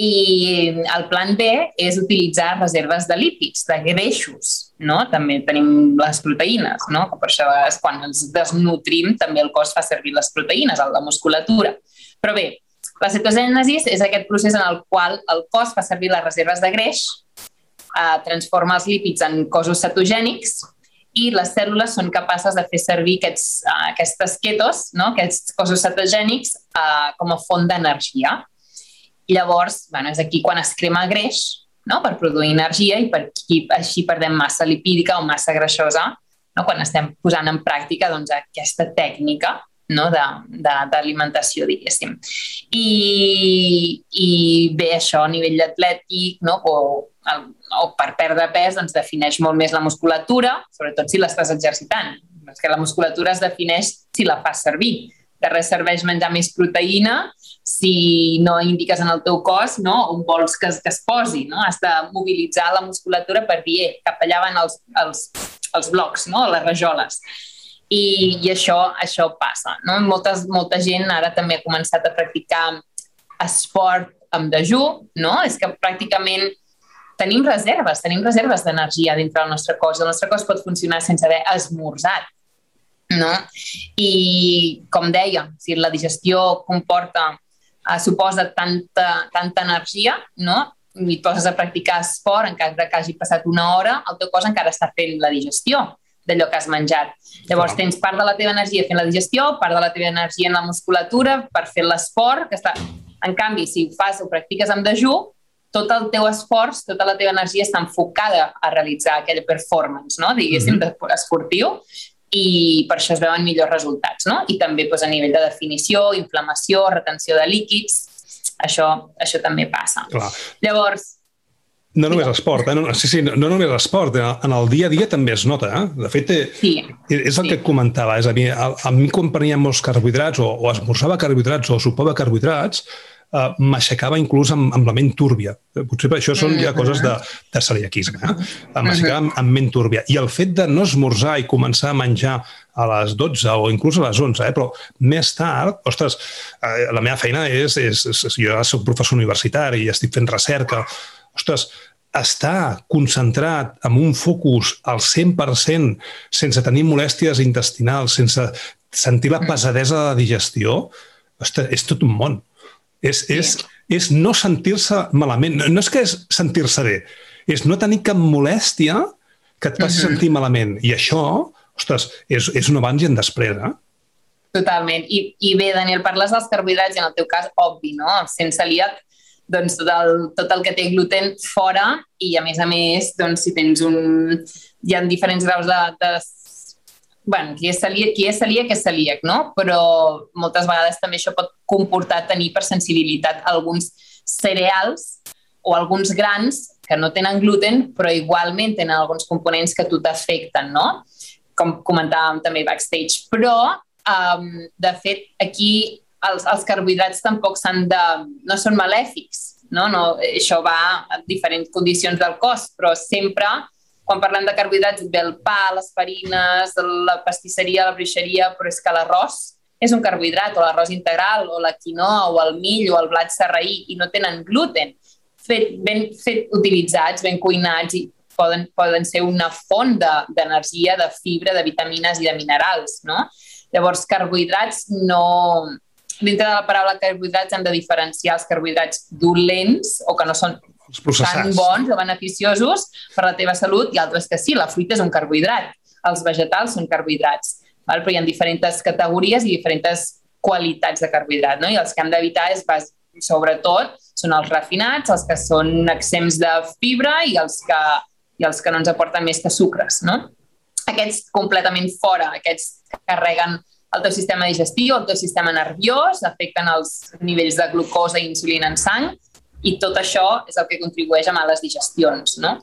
I el plan B és utilitzar reserves de lípids, de greixos, no? També tenim les proteïnes, no? Per això és quan ens desnutrim també el cos fa servir les proteïnes, la musculatura. Però bé, la cetogènesis és aquest procés en el qual el cos fa servir les reserves de greix, eh, transforma els lípids en cossos cetogènics i les cèl·lules són capaces de fer servir aquests, uh, aquestes ketos, no? aquests cossos cetogènics, uh, com a font d'energia. Llavors, bueno, és aquí quan es crema greix no? per produir energia i per aquí, així perdem massa lipídica o massa greixosa no? quan estem posant en pràctica doncs, aquesta tècnica no? d'alimentació, diguéssim. I, I bé, això a nivell atlètic no? o, el, o per perdre pes doncs, defineix molt més la musculatura, sobretot si l'estàs exercitant. Perquè la musculatura es defineix si la fas servir. De res serveix menjar més proteïna si no indiques en el teu cos no, on vols que es, que es posi. No? Has de mobilitzar la musculatura per dir, eh, cap allà van els, els, els blocs, no? les rajoles. I, i això, això passa. No? Moltes, molta gent ara també ha començat a practicar esport amb dejú, no? És que pràcticament tenim reserves, tenim reserves d'energia dintre del nostre cos. El nostre cos pot funcionar sense haver esmorzat. No? I, com deia, si la digestió comporta eh, suposa tanta, tanta energia, no? i et poses a practicar esport, encara que hagi passat una hora, el teu cos encara està fent la digestió d'allò que has menjat. Llavors, tens part de la teva energia fent la digestió, part de la teva energia en la musculatura per fer l'esport, que està... En canvi, si ho fas o practiques amb dejú, tot el teu esforç, tota la teva energia està enfocada a realitzar aquella performance, no? diguéssim, mm -hmm. esportiu, i per això es veuen millors resultats. No? I també doncs, a nivell de definició, inflamació, retenció de líquids, això, això també passa. Clar. Llavors, no només esport, eh? no, sí, sí, no, no només esport, eh? en el dia a dia també es nota. Eh? De fet, eh, sí, és el sí. que et comentava. És a, mi, a, a mi quan prenia molts carbohidrats o, o esmorzava carbohidrats o sopava carbohidrats, uh, m'aixecava inclús amb, amb la ment túrbia. Potser per això són ja coses de, de celiaquisme. Eh? M'aixecava amb, amb ment túrbia. I el fet de no esmorzar i començar a menjar a les 12 o inclús a les 11, eh? però més tard, ostres, eh, la meva feina és, és, és, jo soc professor universitari i estic fent recerca, ostres, estar concentrat amb un focus al 100% sense tenir molèsties intestinals, sense sentir la pesadesa de la digestió, ostres, és tot un món. És, és, és no sentir-se malament. No, no és que és sentir-se bé, és no tenir cap molèstia que et faci uh -huh. sentir malament. I això, ostres, és, és un abans i un després, eh? Totalment. I, I bé, Daniel, parles dels carbohidrats i en el teu cas, obvi, no? Sense celíac, doncs tot el, tot el que té gluten fora i, a més a més, doncs si tens un... Hi ha diferents graus de, de bueno, qui és celíac, qui és celíac és celíac, no? Però moltes vegades també això pot comportar tenir per sensibilitat alguns cereals o alguns grans que no tenen gluten, però igualment tenen alguns components que a tu t'afecten, no? Com comentàvem també backstage. Però, um, de fet, aquí els, els carbohidrats tampoc s'han de... no són malèfics, no? no? Això va a diferents condicions del cos, però sempre quan parlem de carbohidrats ve el pa, les farines, la pastisseria, la bruixeria, però és que l'arròs és un carbohidrat, o l'arròs integral, o la quinoa, o el mill, o el blat serraí, i no tenen gluten. Fet, ben fet utilitzats, ben cuinats, i poden, poden ser una font d'energia, de, de fibra, de vitamines i de minerals, no? Llavors, carbohidrats no... Dintre de la paraula carbohidrats hem de diferenciar els carbohidrats dolents o que no són tan bons o beneficiosos per la teva salut i altres que sí, la fruita és un carbohidrat, els vegetals són carbohidrats, val? però hi ha diferents categories i diferents qualitats de carbohidrat, no? i els que hem d'evitar és sobretot són els refinats, els que són exempts de fibra i els que, i els que no ens aporten més que sucres. No? Aquests completament fora, aquests que carreguen el teu sistema digestiu, el teu sistema nerviós, afecten els nivells de glucosa i insulina en sang i tot això és el que contribueix a males digestions, no?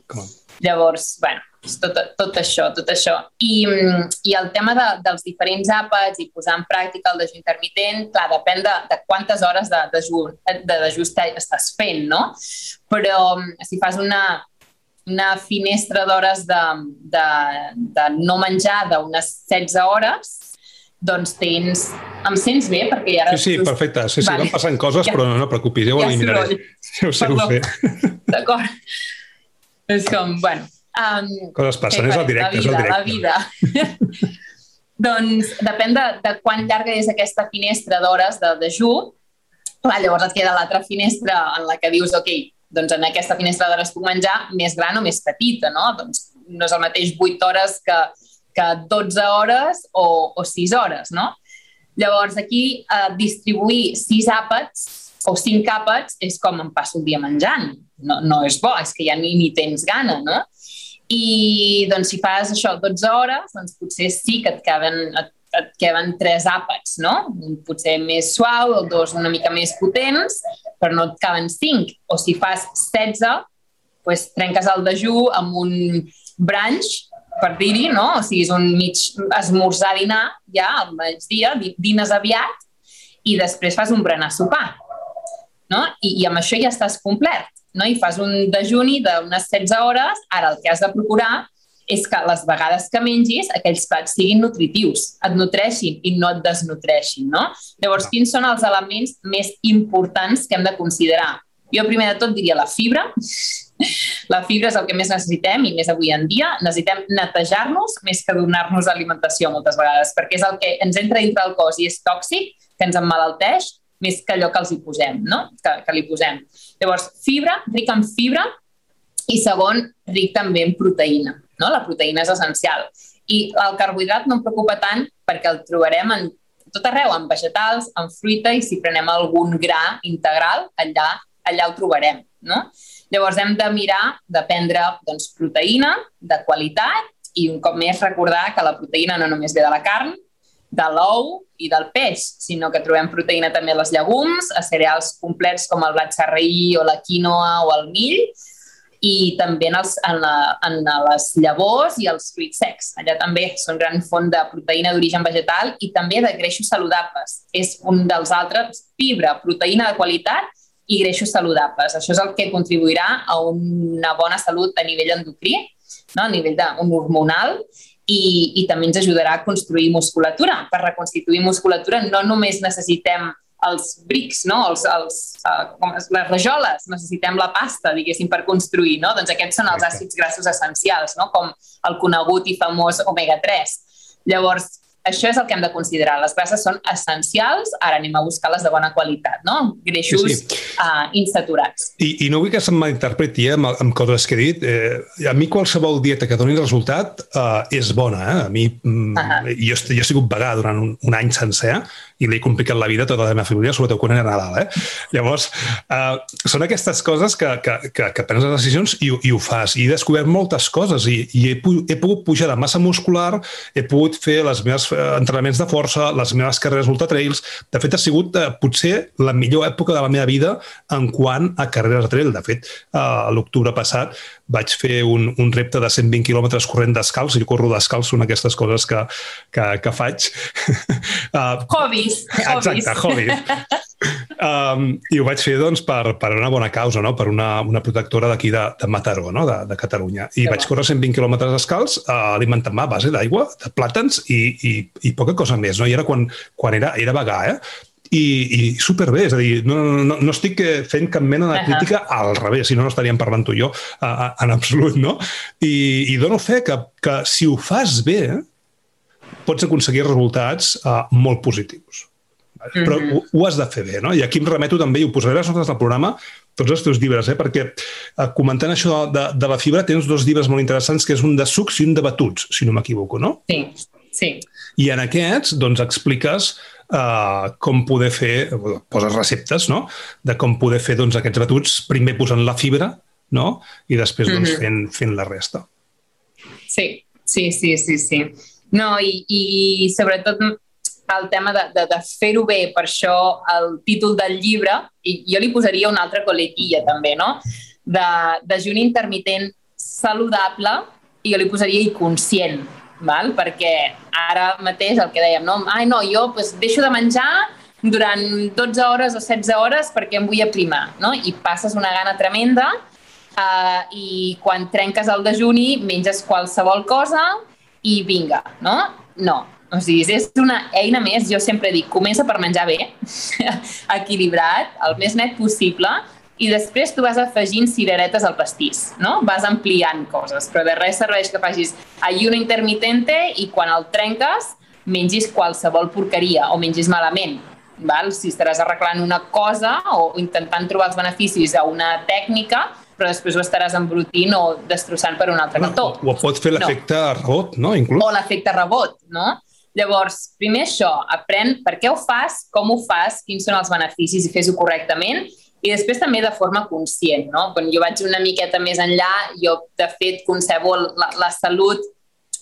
Llavors, bueno, tot, tot això, tot això. I, i el tema de, dels diferents àpats i posar en pràctica el dejú intermitent, clar, depèn de, de quantes hores de dejú, de dejú estàs fent, no? Però si fas una, una finestra d'hores de, de, de no menjar d'unes 16 hores, doncs tens... Em sents bé? Perquè ja... Sí, sí, perfecte. Sí, sí, vale. van passant coses, ja, però no, no preocupis, ja ho ja eliminaré. *laughs* Sí, ho sé, ho sé. D'acord. És com, bueno... Um, coses passen, és el directe, vida, és el directe. La vida. doncs depèn de, de quan llarga és aquesta finestra d'hores de dejú. Clar, llavors et queda l'altra finestra en la que dius, ok, doncs en aquesta finestra d'hores puc menjar més gran o més petita, no? Doncs no és el mateix 8 hores que, que 12 hores o, o 6 hores, no? Llavors, aquí, eh, distribuir 6 àpats o 5 àpats és com em passo el dia menjant. No, no és bo, és que ja ni, ni tens gana, no? I doncs si fas això 12 hores, doncs potser sí que et caben, et, et queden tres àpats, no? Potser més suau, el dos una mica més potents, però no et caben cinc. O si fas 16, doncs trenques el dejú amb un brunch, per dir-hi, no? O sigui, és un mig esmorzar, dinar, ja al migdia, dines aviat, i després fas un berenar sopar. No? I, I amb això ja estàs complet. No? I fas un dejuni d'unes 16 hores, ara el que has de procurar és que les vegades que mengis aquells plats siguin nutritius, et nutreixin i no et desnutreixin, no? Llavors, quins són els elements més importants que hem de considerar? Jo primer de tot diria la fibra. La fibra és el que més necessitem i més avui en dia. Necessitem netejar-nos més que donar-nos alimentació moltes vegades, perquè és el que ens entra dintre el cos i és tòxic, que ens emmalalteix, més que allò que els hi posem, no? que, que li posem. Llavors, fibra, ric en fibra, i segon, ric també en proteïna. No? La proteïna és essencial. I el carbohidrat no em preocupa tant perquè el trobarem en tot arreu, en vegetals, en fruita i si prenem algun gra integral, allà, allà ho trobarem. No? Llavors hem de mirar de prendre doncs, proteïna de qualitat i un cop més recordar que la proteïna no només ve de la carn, de l'ou i del peix, sinó que trobem proteïna també a les llegums, a cereals complets com el blat sarraí o la quinoa o el mill, i també en, els, en, la, en les llavors i els fruits secs. Allà també són gran font de proteïna d'origen vegetal i també de greixos saludables. És un dels altres, fibra, proteïna de qualitat i greixos saludables. Això és el que contribuirà a una bona salut a nivell endocrí, no? a nivell de, un hormonal, i, i també ens ajudarà a construir musculatura. Per reconstituir musculatura no només necessitem els brics, no? els, els, uh, com les rajoles, necessitem la pasta, diguéssim, per construir, no? Doncs aquests són els àcids grassos essencials, no? com el conegut i famós omega-3. Llavors, això és el que hem de considerar. Les grasses són essencials, ara anem a buscar les de bona qualitat, no? Greixos sí, sí. Uh, insaturats. I, I no vull que se'm malinterpreti eh, amb, amb coses que he dit. Eh, a mi qualsevol dieta que doni resultat uh, és bona. Eh? A mi, mm, uh -huh. jo, jo he sigut vegà durant un, un any sencer, eh? I li he complicat la vida tota la meva família, sobretot quan era Nadal. Eh? Llavors, uh, són aquestes coses que, que, que, que prens les decisions i, i ho fas. I he descobert moltes coses i, i he, he pogut pujar de massa muscular, he pogut fer les meves uh, entrenaments de força, les meves carreres ultratrails. De fet, ha sigut uh, potser la millor època de la meva vida en quant a carreres de trail. De fet, uh, l'octubre passat vaig fer un, un repte de 120 quilòmetres corrent descalç, jo corro descalç, són aquestes coses que, que, que faig. *laughs* uh, hobbies. *laughs* Exacte, hobbies. um, I ho vaig fer doncs, per, per una bona causa, no? per una, una protectora d'aquí de, de Mataró, no? de, de Catalunya. I que vaig va. córrer 120 quilòmetres descalç, uh, alimentant-me a base d'aigua, de plàtans i, i, i poca cosa més. No? I era quan, quan era, era vegà, eh? i, i superbé, és a dir, no, no, no, no estic eh, fent cap mena de crítica, uh -huh. al revés, si no, no estaríem parlant tu i jo uh, en absolut, no? I, i dono fe que, que si ho fas bé, pots aconseguir resultats uh, molt positius. Però uh -huh. ho, ho has de fer bé, no? I aquí em remeto també, i ho posaré a les notes del programa, tots els teus llibres, eh? perquè uh, comentant això de, de la fibra tens dos llibres molt interessants, que és un de sucs i un de batuts, si no m'equivoco, no? Sí, sí. I en aquests, doncs, expliques uh, com poder fer, poses receptes, no?, de com poder fer doncs, aquests batuts, primer posant la fibra, no?, i després doncs, mm -hmm. fent, fent la resta. Sí, sí, sí, sí, sí. No, i, i sobretot el tema de, de, de fer-ho bé, per això el títol del llibre, i jo li posaria una altra coletilla també, no?, de, de juny intermitent saludable i jo li posaria i conscient, val? perquè ara mateix el que dèiem, no? ai no, jo pues, deixo de menjar durant 12 hores o 16 hores perquè em vull aprimar, no? i passes una gana tremenda uh, i quan trenques el dejuni menges qualsevol cosa i vinga, no? No, o sigui, és una eina més, jo sempre dic, comença per menjar bé, *laughs* equilibrat, el més net possible, i després tu vas afegint cireretes al pastís, no? Vas ampliant coses, però de res serveix que facis ayuno intermitente i quan el trenques mengis qualsevol porqueria o mengis malament. Val? Si estaràs arreglant una cosa o intentant trobar els beneficis a una tècnica, però després ho estaràs embrutint o destrossant per un altre cantó. O, o pot fer l'efecte no. rebot, no? Inclús. O l'efecte rebot, no? Llavors, primer això, aprèn per què ho fas, com ho fas, quins són els beneficis i fes-ho correctament i després també de forma conscient, no? Quan jo vaig una miqueta més enllà, jo de fet concebo la, la salut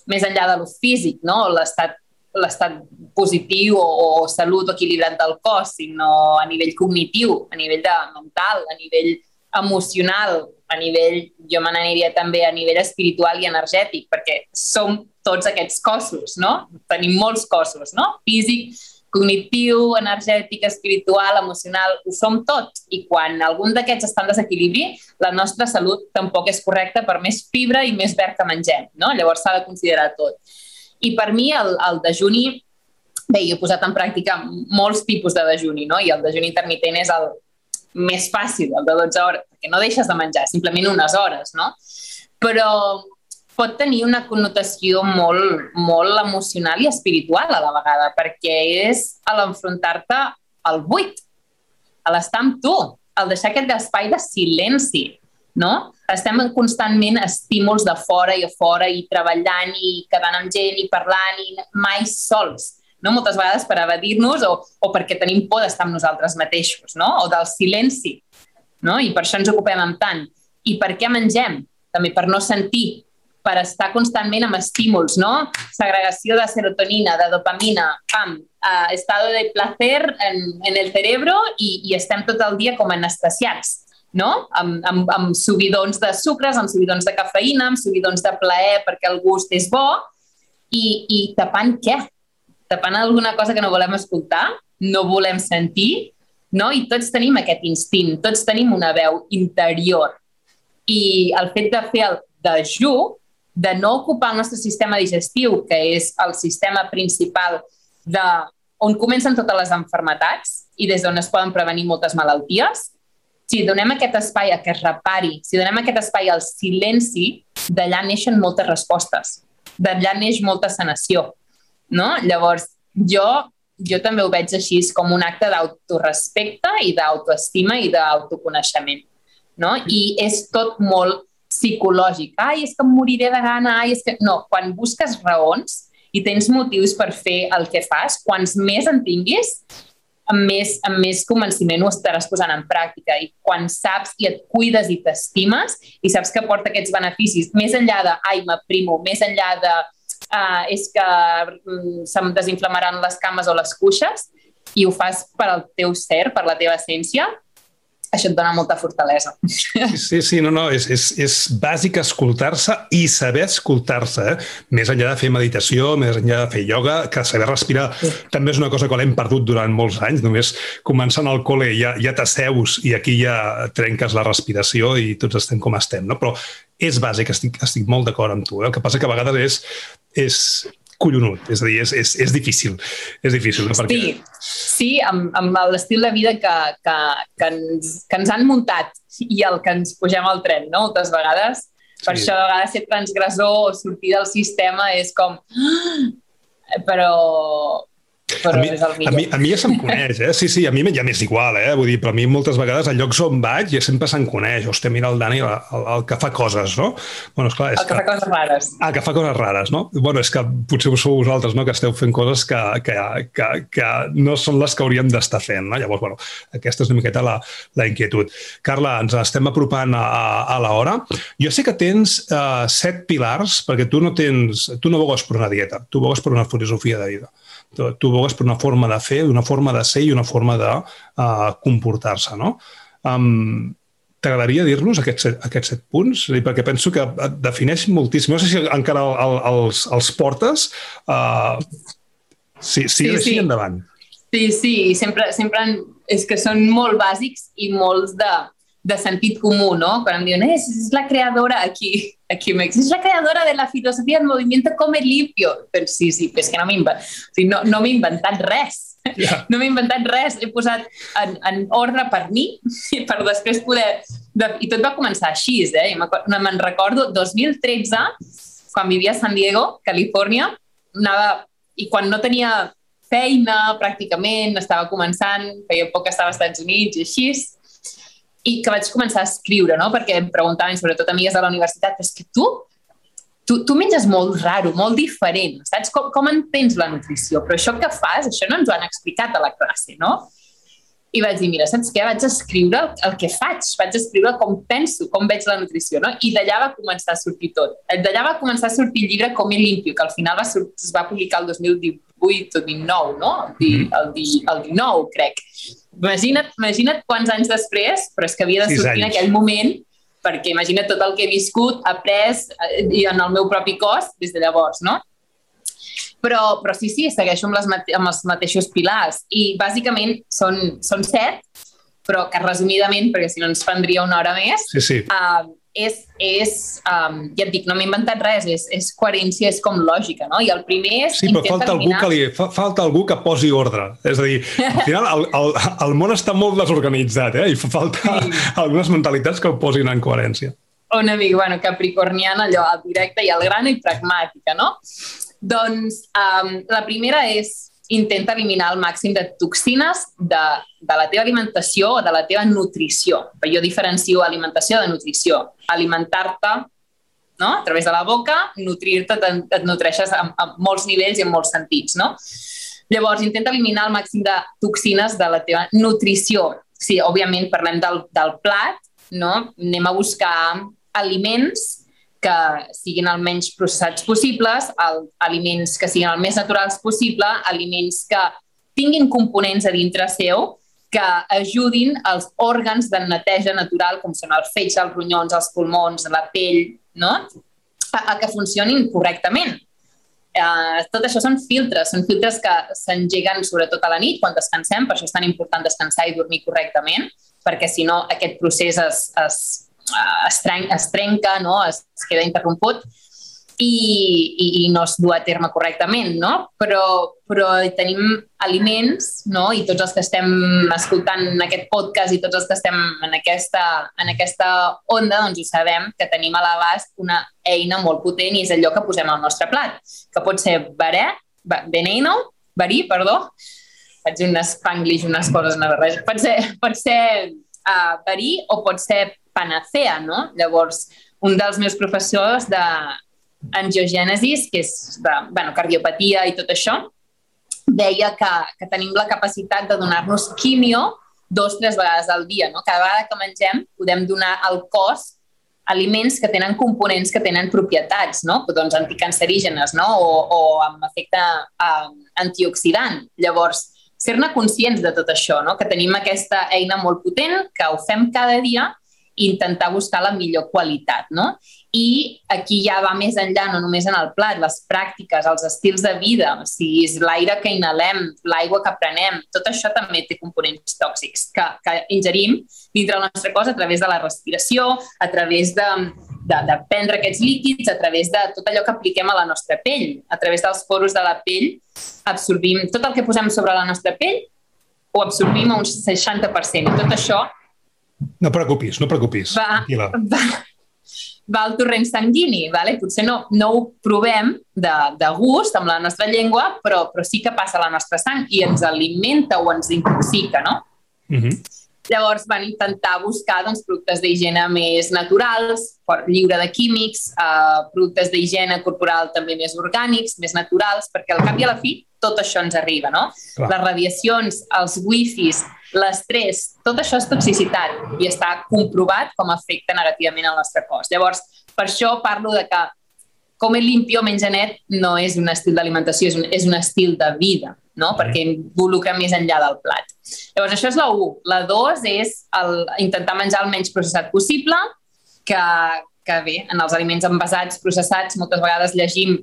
més enllà de lo físic, no? L'estat l'estat positiu o, o salut o equilibrat del cos, sinó a nivell cognitiu, a nivell de mental, a nivell emocional, a nivell, jo me n'aniria també a nivell espiritual i energètic, perquè som tots aquests cossos, no? Tenim molts cossos, no? Físic, cognitiu, energètic, espiritual, emocional, ho som tots. I quan algun d'aquests està en desequilibri, la nostra salut tampoc és correcta per més fibra i més verd que mengem. No? Llavors s'ha de considerar tot. I per mi el, el dejuni, bé, jo he posat en pràctica molts tipus de dejuni, no? i el dejuni intermitent és el més fàcil, el de 12 hores, perquè no deixes de menjar, simplement unes hores, no? Però pot tenir una connotació molt, molt emocional i espiritual a la vegada, perquè és a l'enfrontar-te al buit, a l'estar amb tu, al deixar aquest espai de silenci, no? Estem en constantment estímuls de fora i a fora i treballant i quedant amb gent i parlant i mai sols, no? Moltes vegades per evadir-nos o, o perquè tenim por d'estar amb nosaltres mateixos, no? O del silenci, no? I per això ens ocupem amb tant. I per què mengem? També per no sentir, per estar constantment amb estímuls, no? Segregació de serotonina, de dopamina, pam, uh, estado de placer en, en el cerebro i, i estem tot el dia com anestesiats, no? Amb, amb, amb subidons de sucres, amb subidons de cafeïna, amb subidons de plaer perquè el gust és bo i, i tapant què? Tapant alguna cosa que no volem escoltar, no volem sentir, no? I tots tenim aquest instint, tots tenim una veu interior. I el fet de fer el dejú de no ocupar el nostre sistema digestiu, que és el sistema principal de on comencen totes les enfermetats i des d'on es poden prevenir moltes malalties, si donem aquest espai a que es repari, si donem aquest espai al silenci, d'allà neixen moltes respostes, d'allà neix molta sanació. No? Llavors, jo, jo també ho veig així com un acte d'autorespecte i d'autoestima i d'autoconeixement. No? I és tot molt psicològic. Ai, és que em moriré de gana, ai, és que... No, quan busques raons i tens motius per fer el que fas, quants més en tinguis, amb més, amb més convenciment ho estaràs posant en pràctica. I quan saps i et cuides i t'estimes i saps que porta aquests beneficis, més enllà de, ai, m'aprimo, més enllà de, uh, és que um, se'm desinflamaran les cames o les cuixes, i ho fas per al teu ser, per la teva essència, això et dona molta fortalesa. Sí, sí, no, no, és, és, és bàsic escoltar-se i saber escoltar-se, eh? més enllà de fer meditació, més enllà de fer ioga, que saber respirar sí. també és una cosa que l'hem perdut durant molts anys, només començant al col·le ja, ja t'asseus i aquí ja trenques la respiració i tots estem com estem, no? però és bàsic, estic, estic molt d'acord amb tu. Eh? El que passa que a vegades és, és collonut, és a dir, és, és, és difícil, és difícil. No? Perquè... Sí, sí amb, amb l'estil de vida que, que, que, ens, que ens han muntat i el que ens pugem al tren, no? moltes vegades. Per sí. això a vegades ser transgressor o sortir del sistema és com... Ah! Però, però a mi, és el millor. A mi, a mi ja se'm coneix, eh? Sí, sí, a mi ja m'és igual, eh? Vull dir, però a mi moltes vegades a llocs on vaig ja sempre se'm coneix. Hòstia, mira el Dani, el, el, el que fa coses, no? Bueno, esclar, és el que, que fa coses rares. Ah, que fa coses rares, no? Bueno, és que potser sou vosaltres, no?, que esteu fent coses que, que, que, que no són les que hauríem d'estar fent, no? Llavors, bueno, aquesta és una miqueta la, la inquietud. Carla, ens estem apropant a, a, a l'hora. Jo sé que tens uh, set pilars, perquè tu no tens... Tu no vogues per una dieta, tu vogues per una filosofia de vida tu, veus per una forma de fer, una forma de ser i una forma de uh, comportar-se, no? Um, t'agradaria dir-nos aquests, set, aquests set punts? Perquè penso que et defineix moltíssim. No sé si encara el, el, els, els portes. Uh, sí, sí, sí, així sí. endavant. Sí, sí, sempre, sempre és que són molt bàsics i molts de, de sentit comú, ¿no? Quan em diuen, eh, és la creadora aquí, aquí m'he és la creadora de la filosofia del moviment Come Limpio. Però sí, sí, però és que no m'he o sigui, no, no inventat res. Yeah. *laughs* No m'he inventat res, he posat en, en ordre per mi per després poder... De, I tot va començar així, eh? Me'n recordo, 2013, quan vivia a San Diego, Califòrnia, anava... I quan no tenia feina, pràcticament, estava començant, feia poc que estava als Estats Units i així, i que vaig començar a escriure, no? perquè em preguntaven, sobretot amigues de la universitat, és que tu, tu, tu menges molt raro, molt diferent, saps? Com, com entens la nutrició? Però això que fas, això no ens ho han explicat a la classe, no? I vaig dir, mira, saps què? Vaig escriure el que faig, vaig escriure com penso, com veig la nutrició, no? I d'allà va començar a sortir tot. D'allà va començar a sortir el llibre Com limpio, que al final va sortir, es va publicar el 2018 o 19, no? El, el, el 19, crec. Imagina't, imagina't quants anys després, però és que havia de sortir en aquell moment, perquè imagina't tot el que he viscut, après eh, i en el meu propi cos des de llavors, no? Però, però sí, sí, segueixo amb, les, amb els mateixos pilars i bàsicament són, són set, però que resumidament, perquè si no ens prendria una hora més, sí, sí. Uh, és, és um, ja et dic, no m'he inventat res, és, és coherència, és com lògica, no? I el primer és... Sí, però falta eliminar... algú, que li, fa, falta algú que posi ordre. És a dir, al final el, el, el món està molt desorganitzat, eh? I fa falta sí. algunes mentalitats que ho posin en coherència. Una mica, bueno, capricorniana, allò, al directe i al gran i pragmàtica, no? Doncs um, la primera és intenta eliminar el màxim de toxines de, de la teva alimentació o de la teva nutrició. Jo diferencio alimentació de nutrició. Alimentar-te no? a través de la boca, nutrir-te, et nutreixes a, a molts nivells i en molts sentits. No? Llavors, intenta eliminar el màxim de toxines de la teva nutrició. Sí, òbviament parlem del, del plat, no? anem a buscar aliments que siguin el menys processats possibles, el, aliments que siguin el més naturals possible, aliments que tinguin components a dintre seu que ajudin els òrgans de neteja natural, com són el fetge, els ronyons, els pulmons, la pell, no? a, a que funcionin correctament. Uh, tot això són filtres, són filtres que s'engeguen sobretot a la nit quan descansem, per això és tan important descansar i dormir correctament, perquè si no aquest procés es, es es, tren es trenca, no? es, queda interromput i, i, i no es du a terme correctament, no? Però, però tenim aliments, no? I tots els que estem escoltant aquest podcast i tots els que estem en aquesta, en aquesta onda, doncs ho sabem, que tenim a l'abast una eina molt potent i és allò que posem al nostre plat, que pot ser verè, veneno, verí, perdó, faig un spanglish, unes coses una barreja, pot ser, pot ser uh, verí o pot ser panacea, no? Llavors, un dels meus professors de angiogènesis, que és de bueno, cardiopatia i tot això, deia que, que tenim la capacitat de donar-nos quimio dos tres vegades al dia. No? Cada vegada que mengem podem donar al cos aliments que tenen components que tenen propietats, no? doncs anticancerígenes no? o, o amb efecte uh, antioxidant. Llavors, ser-ne conscients de tot això, no? que tenim aquesta eina molt potent, que ho fem cada dia intentar buscar la millor qualitat, no? I aquí ja va més enllà, no només en el plat, les pràctiques, els estils de vida, o sigui, és l'aire que inhalem, l'aigua que prenem, tot això també té components tòxics que, que ingerim dintre el nostre cos a través de la respiració, a través de, de, de prendre aquests líquids, a través de tot allò que apliquem a la nostra pell, a través dels poros de la pell, absorbim tot el que posem sobre la nostra pell, ho absorbim a un 60%. I tot això no preocupis, no preocupis. Va, va, va al torrent sanguini, vale? potser no, no ho provem de, de gust amb la nostra llengua, però, però sí que passa a la nostra sang i ens alimenta o ens intoxica, no? Uh mhm. -huh. Llavors van intentar buscar doncs, productes d'higiene més naturals, lliure de químics, eh, productes d'higiene corporal també més orgànics, més naturals, perquè al cap i a la fi tot això ens arriba, no? Clar. Les radiacions, els wifis, l'estrès, tot això és toxicitat i està comprovat com afecta negativament al nostre cos. Llavors, per això parlo de que com el limpio menja net no és un estil d'alimentació, és, un, és un estil de vida. no? perquè involucra més enllà del plat. Llavors, això és la 1. La 2 és el, intentar menjar el menys processat possible, que, que bé, en els aliments envasats, processats, moltes vegades llegim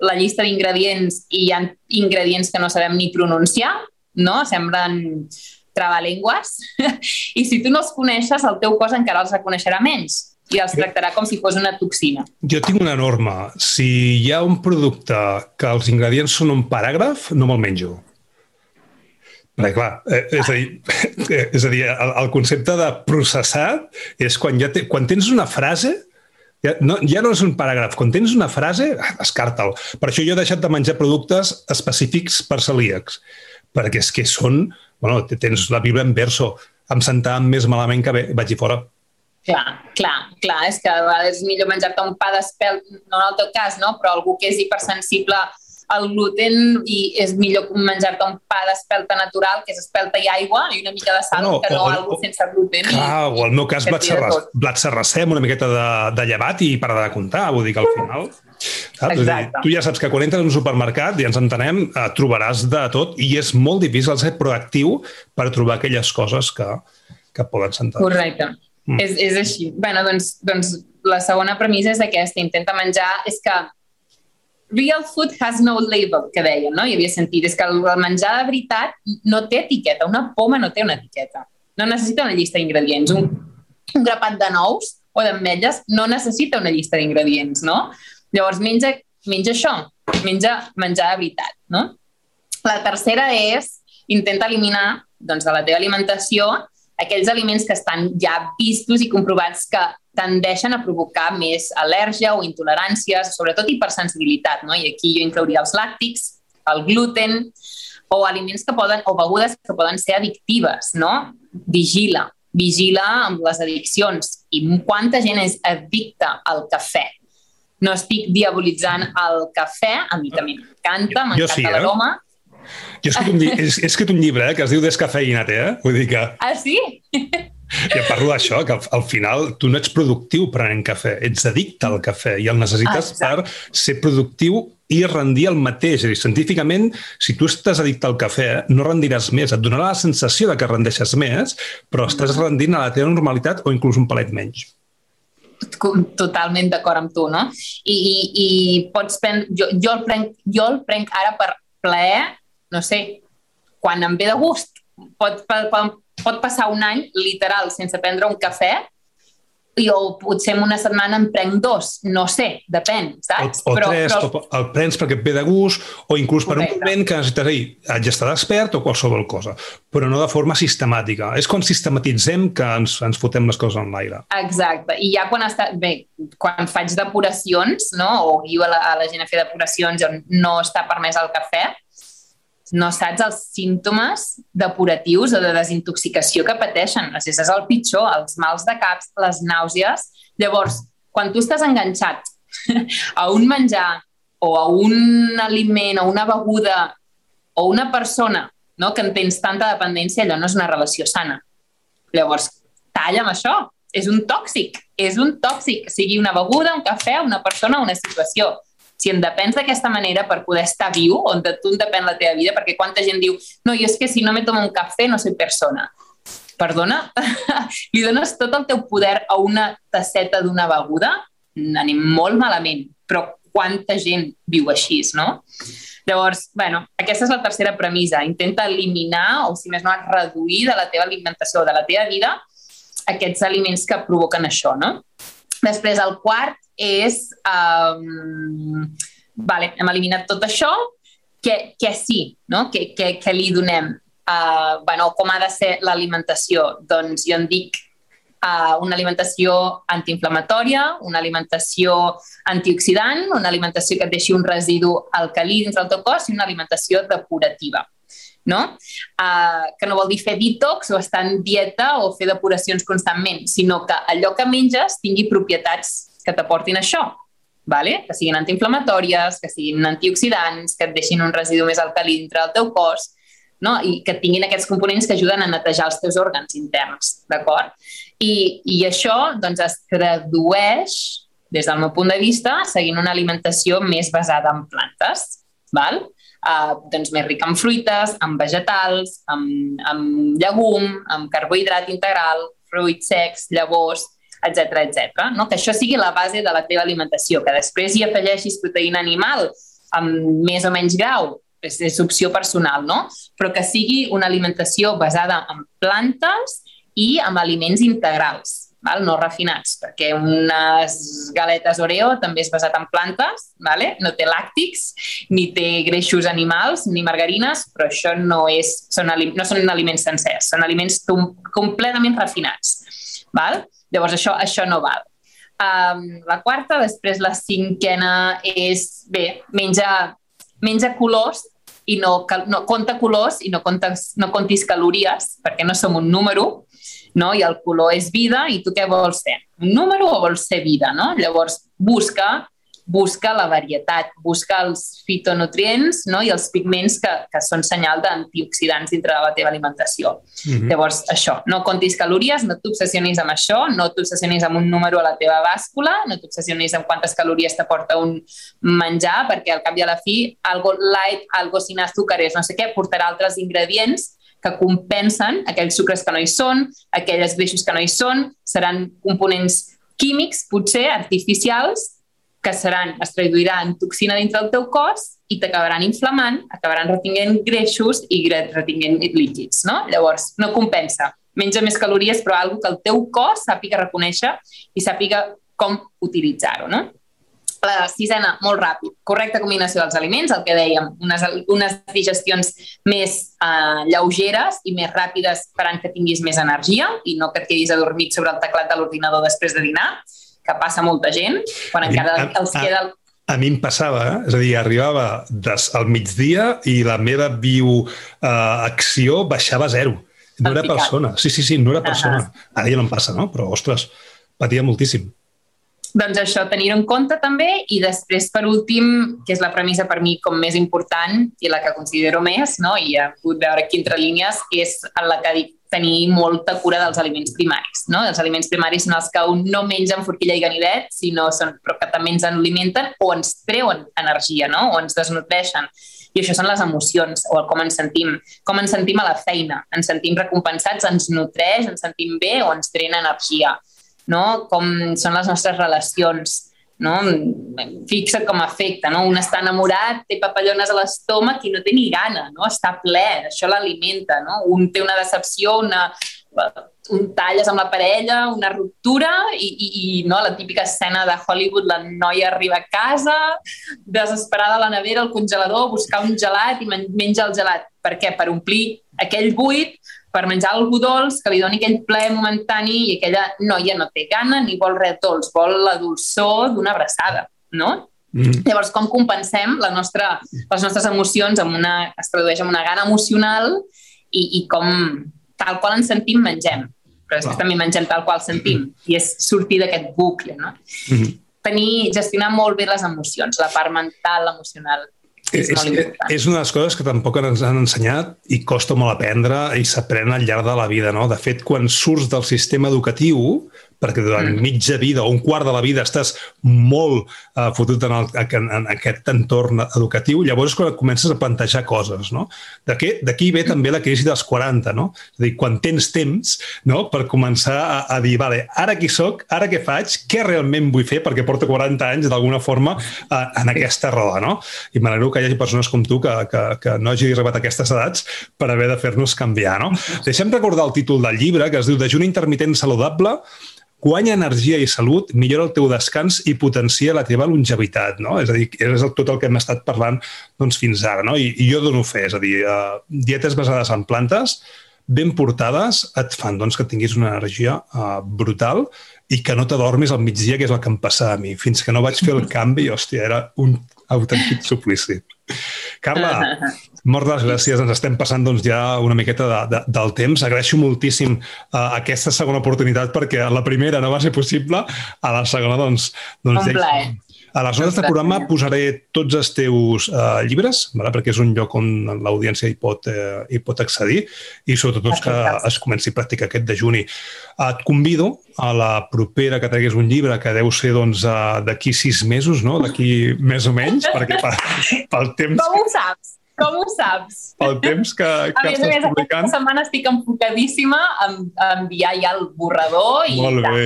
la llista d'ingredients i hi ha ingredients que no sabem ni pronunciar, no? Semblen trabalengües. *laughs* I si tu no els coneixes, el teu cos encara els reconeixerà menys i els tractarà com si fos una toxina. Jo tinc una norma. Si hi ha un producte que els ingredients són un paràgraf, no me'l menjo. Perquè, clar, eh, és a dir, *laughs* és a dir el, el concepte de processat és quan, ja te, quan tens una frase ja no, ja no és un paràgraf. Quan tens una frase, ah, descarta'l. Per això jo he deixat de menjar productes específics per celíacs, perquè és que són... Bueno, tens la Bíblia en verso. Em sentava més malament que bé, vaig i fora. Clar, clar, clar. És que és millor menjar-te un pa d'espelt, no en el teu cas, no? però algú que és hipersensible el gluten i és millor menjar-te un pa d'espelta natural, que és espelta i aigua, i una mica de sal, no, que no o, algú sense gluten. Clar, i, o el meu cas blat, serras, blat serrassem, una miqueta de, de llevat i para de comptar, vull dir que al final... Saps? Exacte. tu ja saps que quan entres en un supermercat, i ens entenem, eh, trobaràs de tot i és molt difícil ser proactiu per trobar aquelles coses que, que poden sentar. Correcte. Mm. És, és així. Bé, doncs, doncs la segona premissa és aquesta, intenta menjar, és que real food has no label, que deien, no? Hi havia sentit. És que el menjar de veritat no té etiqueta. Una poma no té una etiqueta. No necessita una llista d'ingredients. Un, un grapat de nous o d'ametlles no necessita una llista d'ingredients, no? Llavors, menja, menja això. Menja menjar de veritat, no? La tercera és intenta eliminar doncs, de la teva alimentació aquells aliments que estan ja vistos i comprovats que tendeixen a provocar més al·lèrgia o intoleràncies, sobretot hipersensibilitat, no? I aquí jo inclouria els làctics, el gluten, o aliments que poden, o begudes que poden ser addictives, no? Vigila, vigila amb les addiccions. I quanta gent és addicta al cafè? No estic diabolitzant el cafè, a mi també m'encanta, m'encanta sí, eh? l'aroma, jo he escrit un, he, escrit un llibre eh, que es diu Descafeïna't, eh? Vull dir que... Ah, sí? *laughs* *laughs* Ja parlo d'això, que al final tu no ets productiu prenent cafè, ets addicte al cafè i el necessites ah, per ser productiu i rendir el mateix. És dir, científicament, si tu estàs addicte al cafè, no rendiràs més. Et donarà la sensació de que rendeixes més, però estàs mm. rendint a la teva normalitat o inclús un palet menys totalment d'acord amb tu, no? I, i, i pots prendre... Jo, jo, el prenc, jo el prenc ara per plaer no sé, quan em ve de gust, pot, pot, pot passar un any literal sense prendre un cafè i o potser en una setmana en prenc dos, no sé, depèn, saps? O, o però, tres, però... el prens perquè et ve de gust, o inclús Correcte. per un moment que necessites, dir, haig d'estar despert o qualsevol cosa, però no de forma sistemàtica. És quan sistematitzem que ens, ens fotem les coses en l'aire. Exacte, i ja quan està, bé, quan faig depuracions, no?, o guio a la, a la gent a fer depuracions on no està permès el cafè, no saps els símptomes depuratius o de desintoxicació que pateixen. O sigui, és el pitjor, els mals de caps, les nàusees. Llavors, quan tu estàs enganxat *laughs* a un menjar o a un aliment o una beguda o una persona no, que en tens tanta dependència, allò no és una relació sana. Llavors, talla amb això. És un tòxic. És un tòxic. Sigui una beguda, un cafè, una persona, una situació si en depens d'aquesta manera per poder estar viu, on de tu en depèn la teva vida, perquè quanta gent diu, no, jo és que si no me tomo un cafè no soy persona. Perdona? *laughs* Li dones tot el teu poder a una tasseta d'una beguda? Anem molt malament, però quanta gent viu així, no? Llavors, bueno, aquesta és la tercera premissa. Intenta eliminar, o si més no, reduir de la teva alimentació de la teva vida aquests aliments que provoquen això, no? Després, el quart és... Um, vale, hem eliminat tot això, que, que sí, no? que, que, que li donem. Uh, bueno, com ha de ser l'alimentació? Doncs jo en dic uh, una alimentació antiinflamatòria, una alimentació antioxidant, una alimentació que et deixi un residu alcalí dins del teu cos i una alimentació depurativa no? Uh, que no vol dir fer detox o estar en dieta o fer depuracions constantment, sinó que allò que menges tingui propietats que t'aportin això, vale? que siguin antiinflamatòries, que siguin antioxidants, que et deixin un residu més alcalí dintre del teu cos, no? i que tinguin aquests components que ajuden a netejar els teus òrgans interns, d'acord? I, I això doncs, es tradueix, des del meu punt de vista, seguint una alimentació més basada en plantes, val? Uh, doncs més rica en fruites, en vegetals, amb, amb llegum, amb carbohidrat integral, fruits secs, llavors, etc etc. No? Que això sigui la base de la teva alimentació, que després hi afegeixis proteïna animal amb més o menys grau, és, és opció personal, no? Però que sigui una alimentació basada en plantes i amb aliments integrals val? no refinats, perquè unes galetes Oreo també és basat en plantes, vale? no té làctics, ni té greixos animals, ni margarines, però això no, és, són, no són aliments sencers, són aliments completament refinats. Val? Llavors, això, això no val. Um, la quarta, després la cinquena és, bé, menja, menja colors i no, no compta colors i no, comptes, no comptis calories, perquè no som un número, no? i el color és vida, i tu què vols ser? Un número o vols ser vida? No? Llavors, busca busca la varietat, busca els fitonutrients no? i els pigments que, que són senyal d'antioxidants dintre de la teva alimentació. Mm -hmm. Llavors, això, no comptis calories, no t'obsessionis amb això, no t'obsessionis amb un número a la teva bàscula, no t'obsessionis amb quantes calories t'aporta un menjar, perquè al cap i a la fi, algo light, algo sin azúcares, no sé què, portarà altres ingredients que compensen aquells sucres que no hi són, aquelles greixos que no hi són, seran components químics, potser artificials, que seran, es traduiran toxina dintre del teu cos i t'acabaran inflamant, acabaran retinguent greixos i retinguent líquids, no? Llavors, no compensa. Menja més calories, però algo que el teu cos sàpiga reconèixer i sàpiga com utilitzar-ho, no? La sisena, molt ràpid, correcta combinació dels aliments, el que dèiem, unes, unes digestions més eh, lleugeres i més ràpides faran que tinguis més energia i no que et quedis adormit sobre el teclat de l'ordinador després de dinar que passa molta gent, quan encara els queda... A, a mi em passava, eh? és a dir, arribava des, al migdia i la meva bioacció uh, baixava a zero. No era persona. Sí, sí, sí, no era persona. Ara ja no em passa, no? Però, ostres, patia moltíssim. Doncs això, tenir en compte també i després, per últim, que és la premissa per mi com més important i la que considero més, no? i he pogut veure aquí entre línies, és la que dic tenir molta cura dels aliments primaris. No? Els aliments primaris són els que un no amb forquilla i ganivet, sinó són, però que també ens alimenten o ens treuen energia, no? o ens desnutreixen. I això són les emocions, o com ens sentim. Com ens sentim a la feina. Ens sentim recompensats, ens nutreix, ens sentim bé o ens trena energia. No? Com són les nostres relacions no? Fixa't com afecta, no? Un està enamorat, té papallones a l'estómac i no té ni gana, no? Està ple, això l'alimenta, no? Un té una decepció, una, un talles amb la parella, una ruptura i, i, i no, la típica escena de Hollywood, la noia arriba a casa, desesperada a la nevera, al congelador, buscar un gelat i menja el gelat. Per què? Per omplir aquell buit per menjar algú dolç que li doni aquell plaer momentani i aquella noia no té gana ni vol res dolç, vol la dolçor d'una abraçada, no? Mm. Llavors, com compensem la nostra, les nostres emocions amb una, es tradueix en una gana emocional i, i com tal qual ens sentim mengem, però després també mengem tal qual sentim i és sortir d'aquest bucle, no? Mm. Tenir, gestionar molt bé les emocions, la part mental, emocional, és, és, és una de les coses que tampoc ens han ensenyat i costa molt aprendre i s'aprèn al llarg de la vida. No? De fet, quan surts del sistema educatiu, perquè durant mm. mitja vida o un quart de la vida estàs molt uh, fotut en, el, en, en aquest entorn educatiu, llavors és quan comences a plantejar coses. No? D'aquí ve també la crisi dels 40, no? és a dir, quan tens temps no? per començar a, a dir, vale, ara qui sóc, ara què faig, què realment vull fer, perquè porto 40 anys d'alguna forma uh, en aquesta roda. No? I m'alegro que hi hagi persones com tu que, que, que no hagi arribat a aquestes edats per haver de fer-nos canviar. No? Deixem recordar el títol del llibre, que es diu Dejuni intermitent saludable, guanya energia i salut, millora el teu descans i potencia la teva longevitat, no? És a dir, és tot el que hem estat parlant doncs, fins ara, no? I, i jo dono fe, és a dir, uh, dietes basades en plantes, ben portades, et fan doncs, que tinguis una energia uh, brutal i que no t'adormis al migdia, que és el que em passa a mi. Fins que no vaig fer el *laughs* canvi, hòstia, era un autèntic suplici. Carla, moltes gràcies. Ens estem passant doncs, ja una miqueta de, de, del temps. Agraeixo moltíssim uh, aquesta segona oportunitat perquè la primera no va ser possible, a la segona doncs... doncs Un plaer. A les notes del programa posaré tots els teus uh, llibres, vale? perquè és un lloc on l'audiència hi, pot, uh, hi pot accedir i sobretot doncs, que es comenci a practicar aquest de juni. Uh, et convido a la propera que treguis un llibre que deu ser doncs, uh, d'aquí sis mesos, no? d'aquí més o menys, perquè *laughs* pel temps... Com ho saps? Com ho saps? Pel temps que, que a més, estàs a més, publicant. aquesta setmana estic enfocadíssima a, a enviar ja el borrador i Molt bé.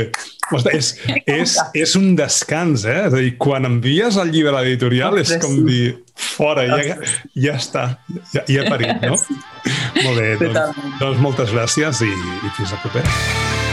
Ostres, és, és, és un descans, eh? És a dir, quan envies el llibre a l'editorial és com sí. dir, fora, ja, ja està, ja, ja he parit, no? Molt bé, doncs, doncs moltes gràcies i, i fins la propera.